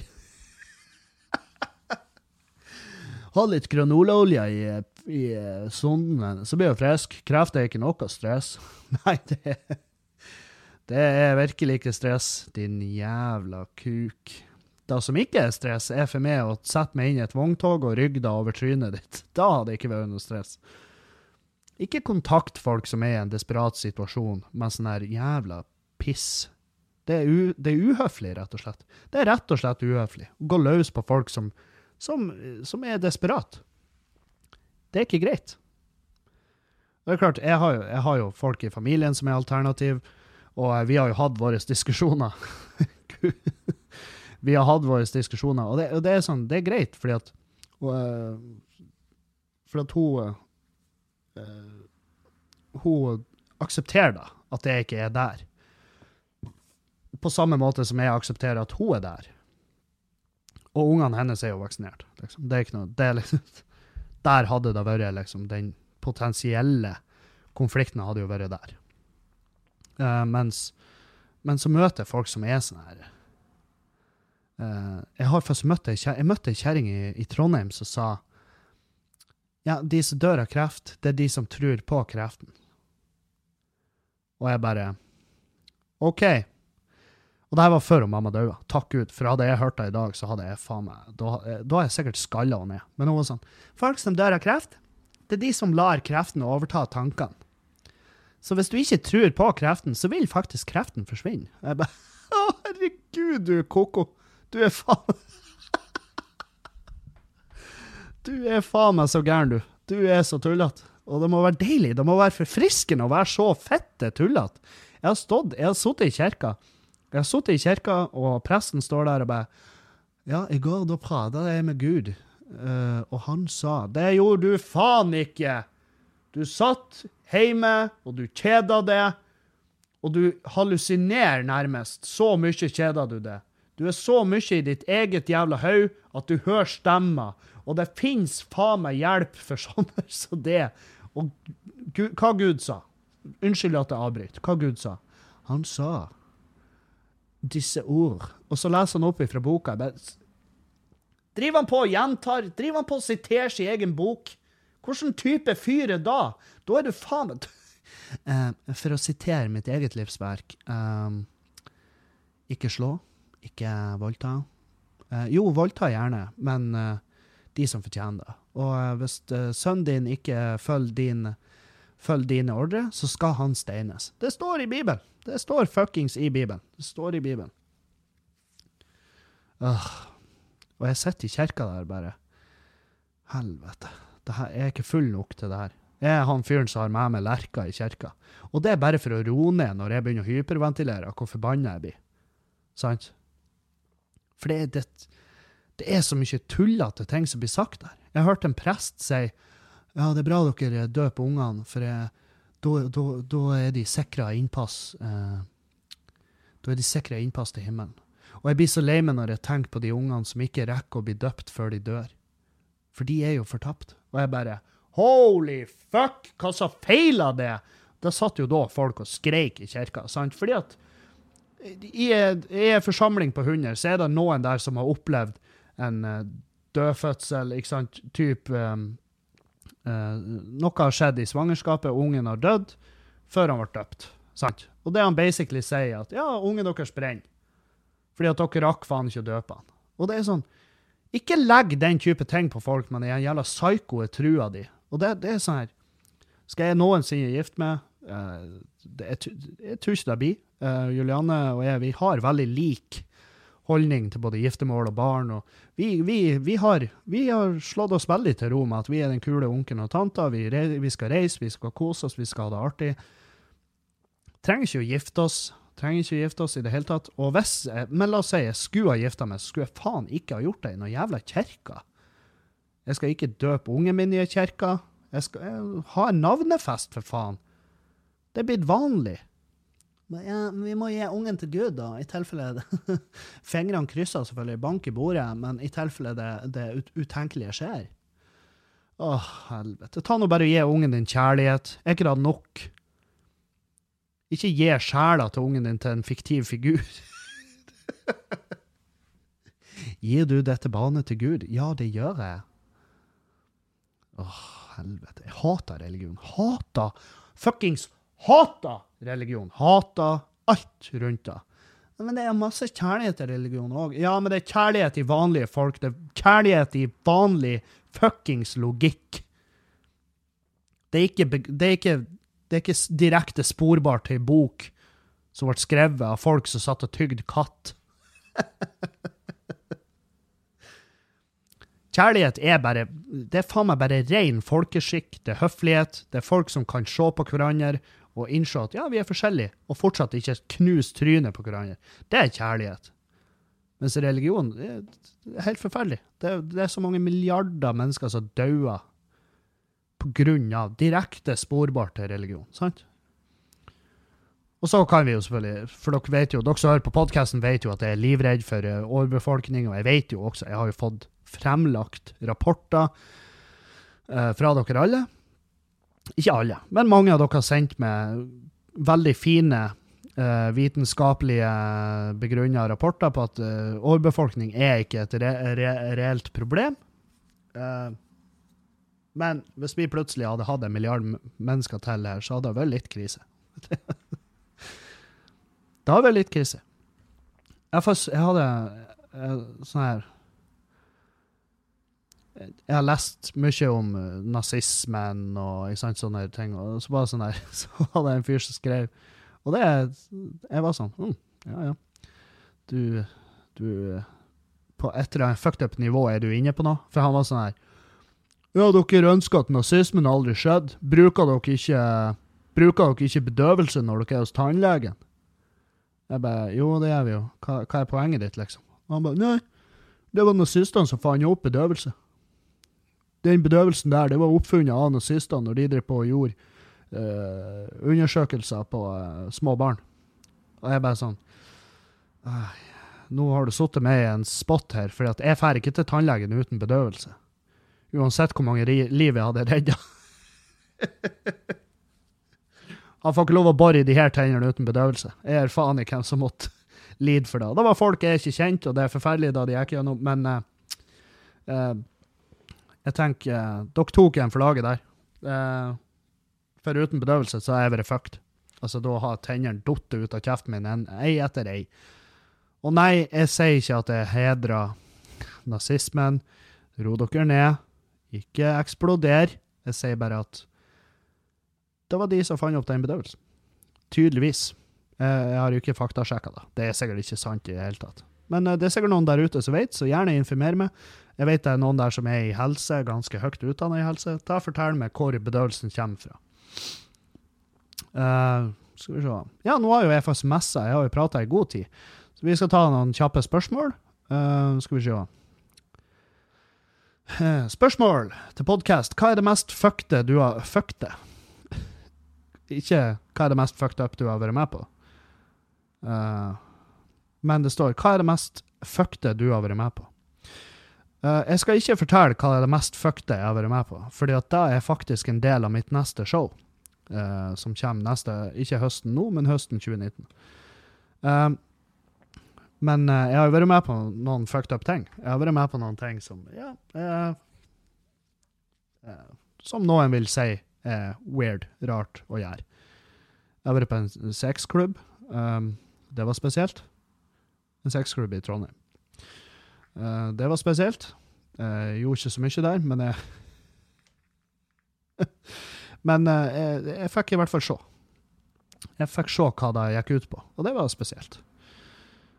Ha litt granolaolje i, i eh, sonden, så blir du frisk. Kreft er ikke noe stress. Nei, det det er virkelig ikke stress, din jævla kuk. Det som ikke er stress, er for meg å sette meg inn i et vogntog og rygge deg over trynet ditt. Da hadde det ikke vært noe stress. Ikke kontakt folk som er i en desperat situasjon med sånn her jævla piss. Det er, det er uhøflig, rett og slett. Det er rett og slett uhøflig. Gå løs på folk som, som, som er desperat. Det er ikke greit. Det er klart, jeg har, jo, jeg har jo folk i familien som er alternativ. Og eh, vi har jo hatt våre diskusjoner. vi har hatt våre diskusjoner, og det, og det, er sånn, det er greit, fordi at og, uh, For at hun uh, Hun aksepterer da at jeg ikke er der. På samme måte som jeg aksepterer at hun er der. Og ungene hennes er jo vaksinert. Liksom. Det er ikke noe, det er liksom, der hadde det vært liksom, Den potensielle konflikten hadde jo vært der. Uh, mens, men så møter jeg folk som er sånn her uh, Jeg har først møtt ei kjerring i, i, Trondheim som sa ja, de som dør av kreft, det er de som tror på kreften. Og jeg bare OK. Og det her var før mamma døde. Takk Gud, for hadde jeg hørt det i dag, så hadde jeg faen meg Da, da hadde jeg sikkert skalla henne ned. Men hun var sånn Folk som dør av kreft, det er de som lar kreften overta tankene. Så hvis du ikke tror på kreften, så vil faktisk kreften forsvinne. Jeg bare Å, herregud, du er koko. Du er faen Du er faen meg så gæren, du. Du er så tullete. Og det må være deilig. Det må være forfriskende å være så fette tullete. Jeg har stått, jeg har sittet i kirka. Jeg har sittet i kirka, og presten står der og bare Ja, i går da prata jeg med Gud, uh, og han sa Det gjorde du faen ikke! Du satt hjemme, og du kjeda deg, og du hallusinerer nærmest. Så mye kjeder du det. Du er så mye i ditt eget jævla haug at du hører stemmer. Og det fins faen meg hjelp for sånne som det. Og hva Gud sa Unnskyld at jeg avbryter. Hva Gud sa? Han sa disse ord. Og så leser han opp ifra boka. Driver han på og gjentar? Driver han på å sitere sin egen bok? Hvilken type fyr er da? Da er du faen meg uh, For å sitere mitt eget livsverk um, Ikke slå, ikke voldta. Uh, jo, voldta gjerne, men uh, de som fortjener det. Og hvis sønnen din ikke følger, din, følger dine ordre, så skal han steines. Det står i Bibelen. Det står fuckings i Bibelen. Det står i Bibelen. Uh, og jeg sitter i kirka der bare Helvete her, jeg er ikke full nok til det her. Jeg er han fyren som har med meg lerka i kirka. Og det er bare for å roe ned når jeg begynner å hyperventilere hvor forbanna jeg blir. Sant? For det, det, det er så mye tullete ting som blir sagt der. Jeg har hørt en prest si ja, det er bra dere døper ungene, for da er de sikra innpass eh, Da er de sikra innpass til himmelen. Og jeg blir så lei meg når jeg tenker på de ungene som ikke rekker å bli døpt før de dør. For de er jo fortapt. Og jeg bare Holy fuck, hva som feila det? Da satt jo da folk og skreik i kirka. sant? Fordi at i en forsamling på 100, så er det noen der som har opplevd en uh, dødfødsel, ikke sant, type um, uh, Noe har skjedd i svangerskapet, ungen har dødd før han ble døpt. sant? Og det han basically sier, at ja, ungen deres brenner. Fordi at dere rakk faen ikke å døpe han. Og det er sånn ikke legg den type ting på folk med den jævla psykoe trua di. Og det, det, er sånn her Skal jeg noensinne gifte meg? Uh, det, jeg, tu- jeg tror ikke det blir. Uh, Juliane og jeg vi har veldig lik holdning til både giftermål og barn. og vi, vi, vi, har, vi har slått oss veldig til ro med at vi er den kule onkelen og tanta. Vi, vi skal reise, vi skal kose oss, vi skal ha det artig. Trenger ikke å gifte oss. Trenger ikke å gifte oss i det hele tatt. Og hvis, men la oss si jeg skulle ha gifta meg, skulle jeg faen ikke ha gjort det i noen jævla kirke. Jeg skal ikke døpe ungen min i ei. Jeg skal jeg, ha en navnefest, for faen. Det er blitt vanlig. Men ja, vi må gi ungen til Gud, da, i tilfelle Fingrene krysser selvfølgelig, bank i bordet, men i tilfelle det, det ut utenkelige skjer. Åh, helvete. Ta nå bare og gi ungen din kjærlighet. Er ikke det nok? Ikke gi sjela til ungen din til en fiktiv figur. Gir du dette barnet til Gud? Ja, det gjør jeg. Åh, helvete. Jeg hater religion. Hater fuckings hater religion. Hater alt rundt det. Men det er masse kjærlighet til religion òg. Ja, men det er kjærlighet i vanlige folk. Det er kjærlighet i vanlig fuckings logikk. Det er ikke, det er ikke, det er ikke direkte sporbart til ei bok som ble skrevet av folk som satt og tygde katt. Kjærlighet er bare Det er faen meg bare ren folkeskikk. Det er høflighet. Det er folk som kan se på hverandre og innse at ja, vi er forskjellige, og fortsatt ikke knuse trynet på hverandre. Det er kjærlighet. Mens religion det er helt forferdelig. Det er, det er så mange milliarder mennesker som dauer av direkte sporbart til religion. sant? Og så kan vi jo selvfølgelig, for dere vet jo, dere som hører på podkasten, vet jo at jeg er livredd for eh, overbefolkning, og jeg vet jo også, jeg har jo fått fremlagt rapporter eh, fra dere alle. Ikke alle, men mange av dere har sendt meg veldig fine uh, vitenskapelige begrunna rapporter på at uh, overbefolkning er ikke et re re reelt problem. Uh, men hvis vi plutselig hadde hatt en milliard mennesker til her, så hadde det vært litt krise. det hadde vært litt krise. Jeg, får, jeg hadde eh, sånn her jeg har lest mye om eh, nazismen og sant, sånne ting, og så bare sånn der, så var det en fyr som skrev Og det Jeg var sånn mm, Ja, ja. Du, du På et eller annet fucked up nivå er du inne på noe. For han var sånn her Ja, dere ønsker at nazismen aldri skjedde. Bruker dere ikke Bruker dere ikke bedøvelse når dere er hos tannlegen? Jeg bare Jo, det gjør vi jo. Hva, hva er poenget ditt, liksom? Og han bare Nei, det var nazistene som fant opp bedøvelse den bedøvelsen der, det var oppfunnet av nazistene når de drev på og gjorde uh, undersøkelser på uh, små barn. Og jeg bare sånn uh, Nå har du sittet meg i en spot her, for jeg drar ikke til tannlegen uten bedøvelse. Uansett hvor mange liv jeg hadde redda. Han får ikke lov å bore i de her tennene uten bedøvelse. Jeg er faen i hvem som måtte lide for det. Det var folk jeg ikke kjente, og det er forferdelig da de gikk gjennom, men uh, jeg tenker Dere tok en for laget der. Eh, for uten bedøvelse så har jeg vært fucked. Altså, da har tennene falt ut av kjeften min en, ei etter ei. Og nei, jeg sier ikke at jeg hedrer nazismen. Ro dere ned. Ikke eksploder. Jeg sier bare at det var de som fant opp den bedøvelsen. Tydeligvis. Eh, Jeg har jo ikke faktasjekka det. Det er sikkert ikke sant i det hele tatt. Men eh, det er sikkert noen der ute som vet, så gjerne informer meg. Jeg vet det er noen der som er i helse, ganske høyt utdannet i helse. Og Fortell meg hvor bedøvelsen kommer fra. Uh, skal vi se. Ja, nå har jo jeg faktisk messa, jeg har jo prata i god tid. Så vi skal ta noen kjappe spørsmål. Uh, skal vi se. Eh, Spørsmål til podkast. Hva er det mest fuckte du har Fuckte? Ikke hva er det mest fucked up du har vært med på. Uh, men det står hva er det mest fuckte du har vært med på. Eh, jeg skal ikke fortelle hva er det mest fuckte jeg har vært med på, fordi at det er faktisk en del av mitt neste show. uh, som kommer neste, ikke høsten nå, men høsten 2019. Eh, men uh, jeg har vært med på noen fucked up ting. Jeg har vært med på noen ting som ja, Som noen vil si er weird, rart å gjøre. Jeg har vært på en sexklubb. Um, det var spesielt. En sexklubb i Trondheim. Eh, det var spesielt. Jeg gjorde ikke så mye der, men jeg Men eh, jeg, jeg fikk i hvert fall se. jeg fikk se hva det gikk ut på, og det var spesielt.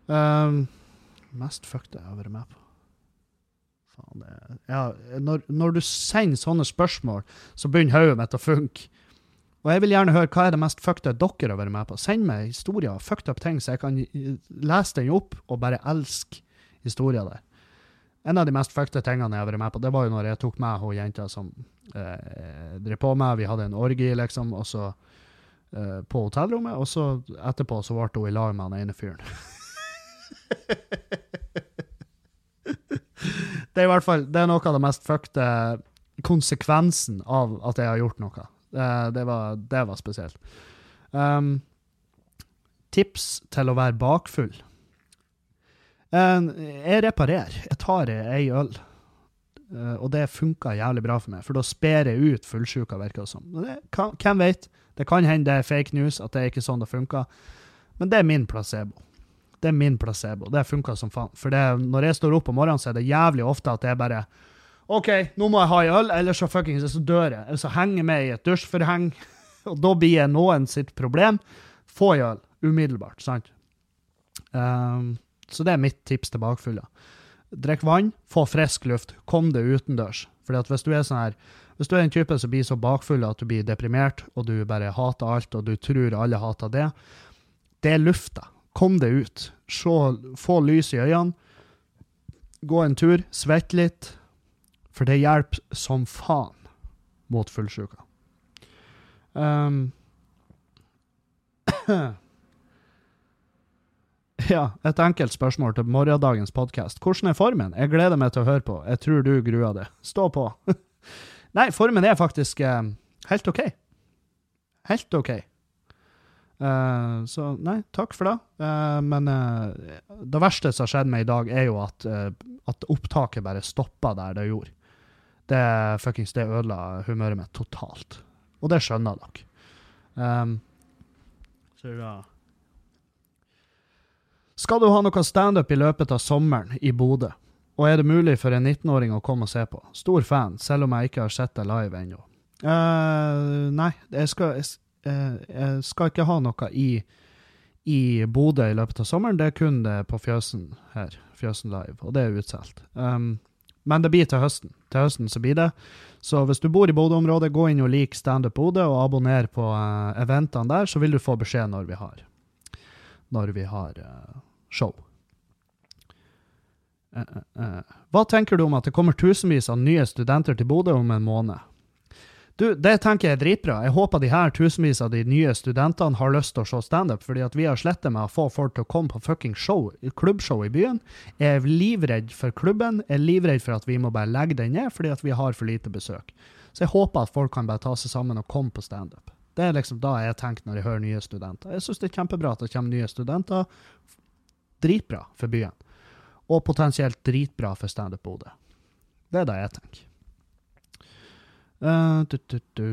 Um, mest fucked jeg har vært med på. Faen, det ja, når, når du sender sånne spørsmål, så begynner hodet mitt å funke. Og jeg vil gjerne høre hva er det mest fucked dere har vært med på. Send meg historier, fucked up ting, så jeg kan lese den opp og bare elske historier der. En av de mest fucked tingene jeg har vært med på, det var jo når jeg tok med hun jenta som eh, drev på med. Vi hadde en orgi, liksom, og så eh, på hotellrommet, og så etterpå så ble hun i lag med den ene fyren. det er i hvert fall det er noe av det mest fuckte konsekvensen av at jeg har gjort noe. Det, det, var, det var, spesielt. Um, tips til å være bakfull. Um, jeg reparerer. Jeg tar ei øl. Uh, og det funka jævlig bra for meg, for da sper jeg ut fullsjuka, virker det som. Hvem vet? Det kan hende det er fake news, at det er ikke sånn det funker. Men det er min placebo. Det er min placebo. Det funka som faen. For det, når jeg står opp om morgenen, så er det jævlig ofte at det er bare OK, nå må jeg ha ei øl, ellers så fuckings så dør jeg. Eller så henger jeg med i et dusjforheng, og da blir jeg noen sitt problem. Få ei øl umiddelbart, sant? Um, så det er mitt tips til bakfylla. Drikk vann, få frisk luft, kom deg utendørs. Fordi at hvis du er sånn her, hvis du er en type som blir så bakfull at du blir deprimert, og du bare hater alt, og du tror alle hater det, det er lufta. Kom deg ut. Se, få lys i øynene. Gå en tur, svett litt. For det hjelper som faen mot fullsjuka. Um, ja, et enkelt spørsmål til morgendagens podkast. Hvordan er formen? Jeg gleder meg til å høre på. Jeg tror du gruer deg. Stå på. Nei, formen er faktisk eh, helt OK. Helt OK. Uh, så nei, takk for det. Uh, men uh, det verste som har skjedd meg i dag, er jo at, at opptaket bare stoppa der det gjorde. Det fuckings det ødela humøret mitt totalt. Og det skjønner dere. Um, så ja Skal du ha noe standup i løpet av sommeren i Bodø? Og er det mulig for en 19-åring å komme og se på? Stor fan, selv om jeg ikke har sett det live ennå. nei, jeg skal, jeg, Eh, jeg skal ikke ha noe i, i Bodø i løpet av sommeren. Det er kun det på Fjøsen her. Fjøsen Live, og det er utsolgt. Um, men det blir til høsten. Til høsten så blir det. Så hvis du bor i Bodø-området, gå inn og lik Standup Bodø, og abonner på uh, eventene der, så vil du få beskjed når vi har, når vi har uh, show. Uh, Hva tenker du om at det kommer tusenvis av nye studenter til Bodø om en måned? Du, Det tenker jeg er dritbra. Jeg håper de her tusenvis av de nye studentene har lyst til å se standup, fordi at vi har slettet med å få folk til å komme på fucking show, klubbshow i byen. Jeg er livredd for klubben. Jeg er livredd for at vi må bare legge den ned fordi at vi har for lite besøk. Så jeg håper at folk kan bare ta seg sammen og komme på standup. Det er liksom da jeg tenker når jeg hører nye studenter. Jeg syns det er kjempebra at det kommer nye studenter. Dritbra for byen. Og potensielt dritbra for Standup Bodø. Det er det jeg tenker. Uh, du, du, du.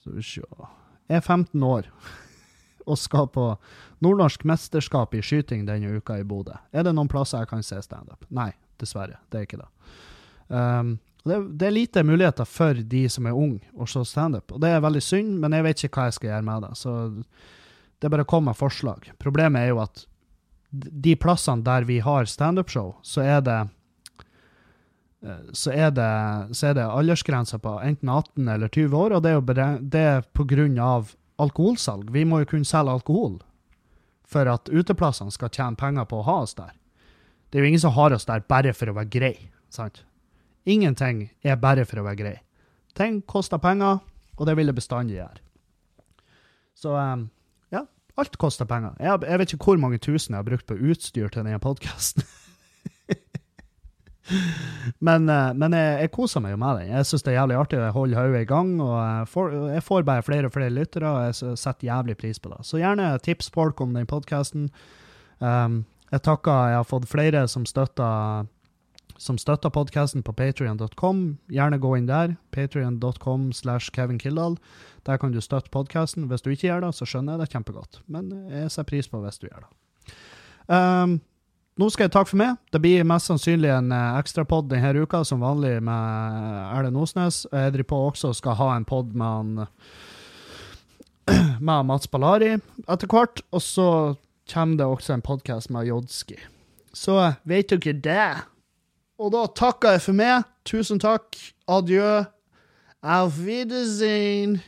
Skal vi se Jeg er 15 år og skal på nordnorsk mesterskap i skyting denne uka i Bodø. Er det noen plasser jeg kan se standup? Nei, dessverre. Det er ikke det. Um, det, det, er lite muligheter for de som er unge, å se standup. Og det er veldig synd, men jeg vet ikke hva jeg skal gjøre med det. Så det er bare å komme med forslag. Problemet er jo at de plassene der vi har standup-show, så er det Eh, så er det, det aldersgrense på enten 18 eller 20 år, og det er jo det er pga. alkoholsalg. Vi må jo kunne selge alkohol for at uteplassene skal tjene penger på å ha oss der. Det er jo ingen som har oss der bare for å være grei. sant? Ingenting er bare for å være grei. Ting koster penger, og det vil det bestandig gjøre. Så um, ja, alt koster penger. Jeg, jeg, vet ikke hvor mange tusen jeg har brukt på utstyr til denne podkasten. men, uh, men jeg, jeg, koser meg jo med den. Jeg syns det er jævlig artig. Jeg holder hodet i gang. og jeg får, jeg får, bare flere og flere lyttere, og jeg setter jævlig pris på det. Så gjerne tips folk om den podkasten. Um, jeg takker Jeg har fått flere som støtter som støtter podkasten på patrion.com. Gjerne gå inn der. Patrion.com slash Kevin Kildahl. Der kan du støtte podkasten. Hvis du ikke gjør det, så skjønner jeg det kjempegodt. Men jeg setter pris på hvis du gjør det. Um, nå skal jeg takke for meg. Det blir mest sannsynlig en uh, ekstrapod denne uka, som vanlig med Erlend Osnes. Jeg driver på også skal ha en pod med han med Mats Ballari etter hvert. Og så kommer det også en podkast med Jodski. Så vet dere det. Og da takker jeg for meg. Tusen takk. Adjø. Auf Wiedersehen.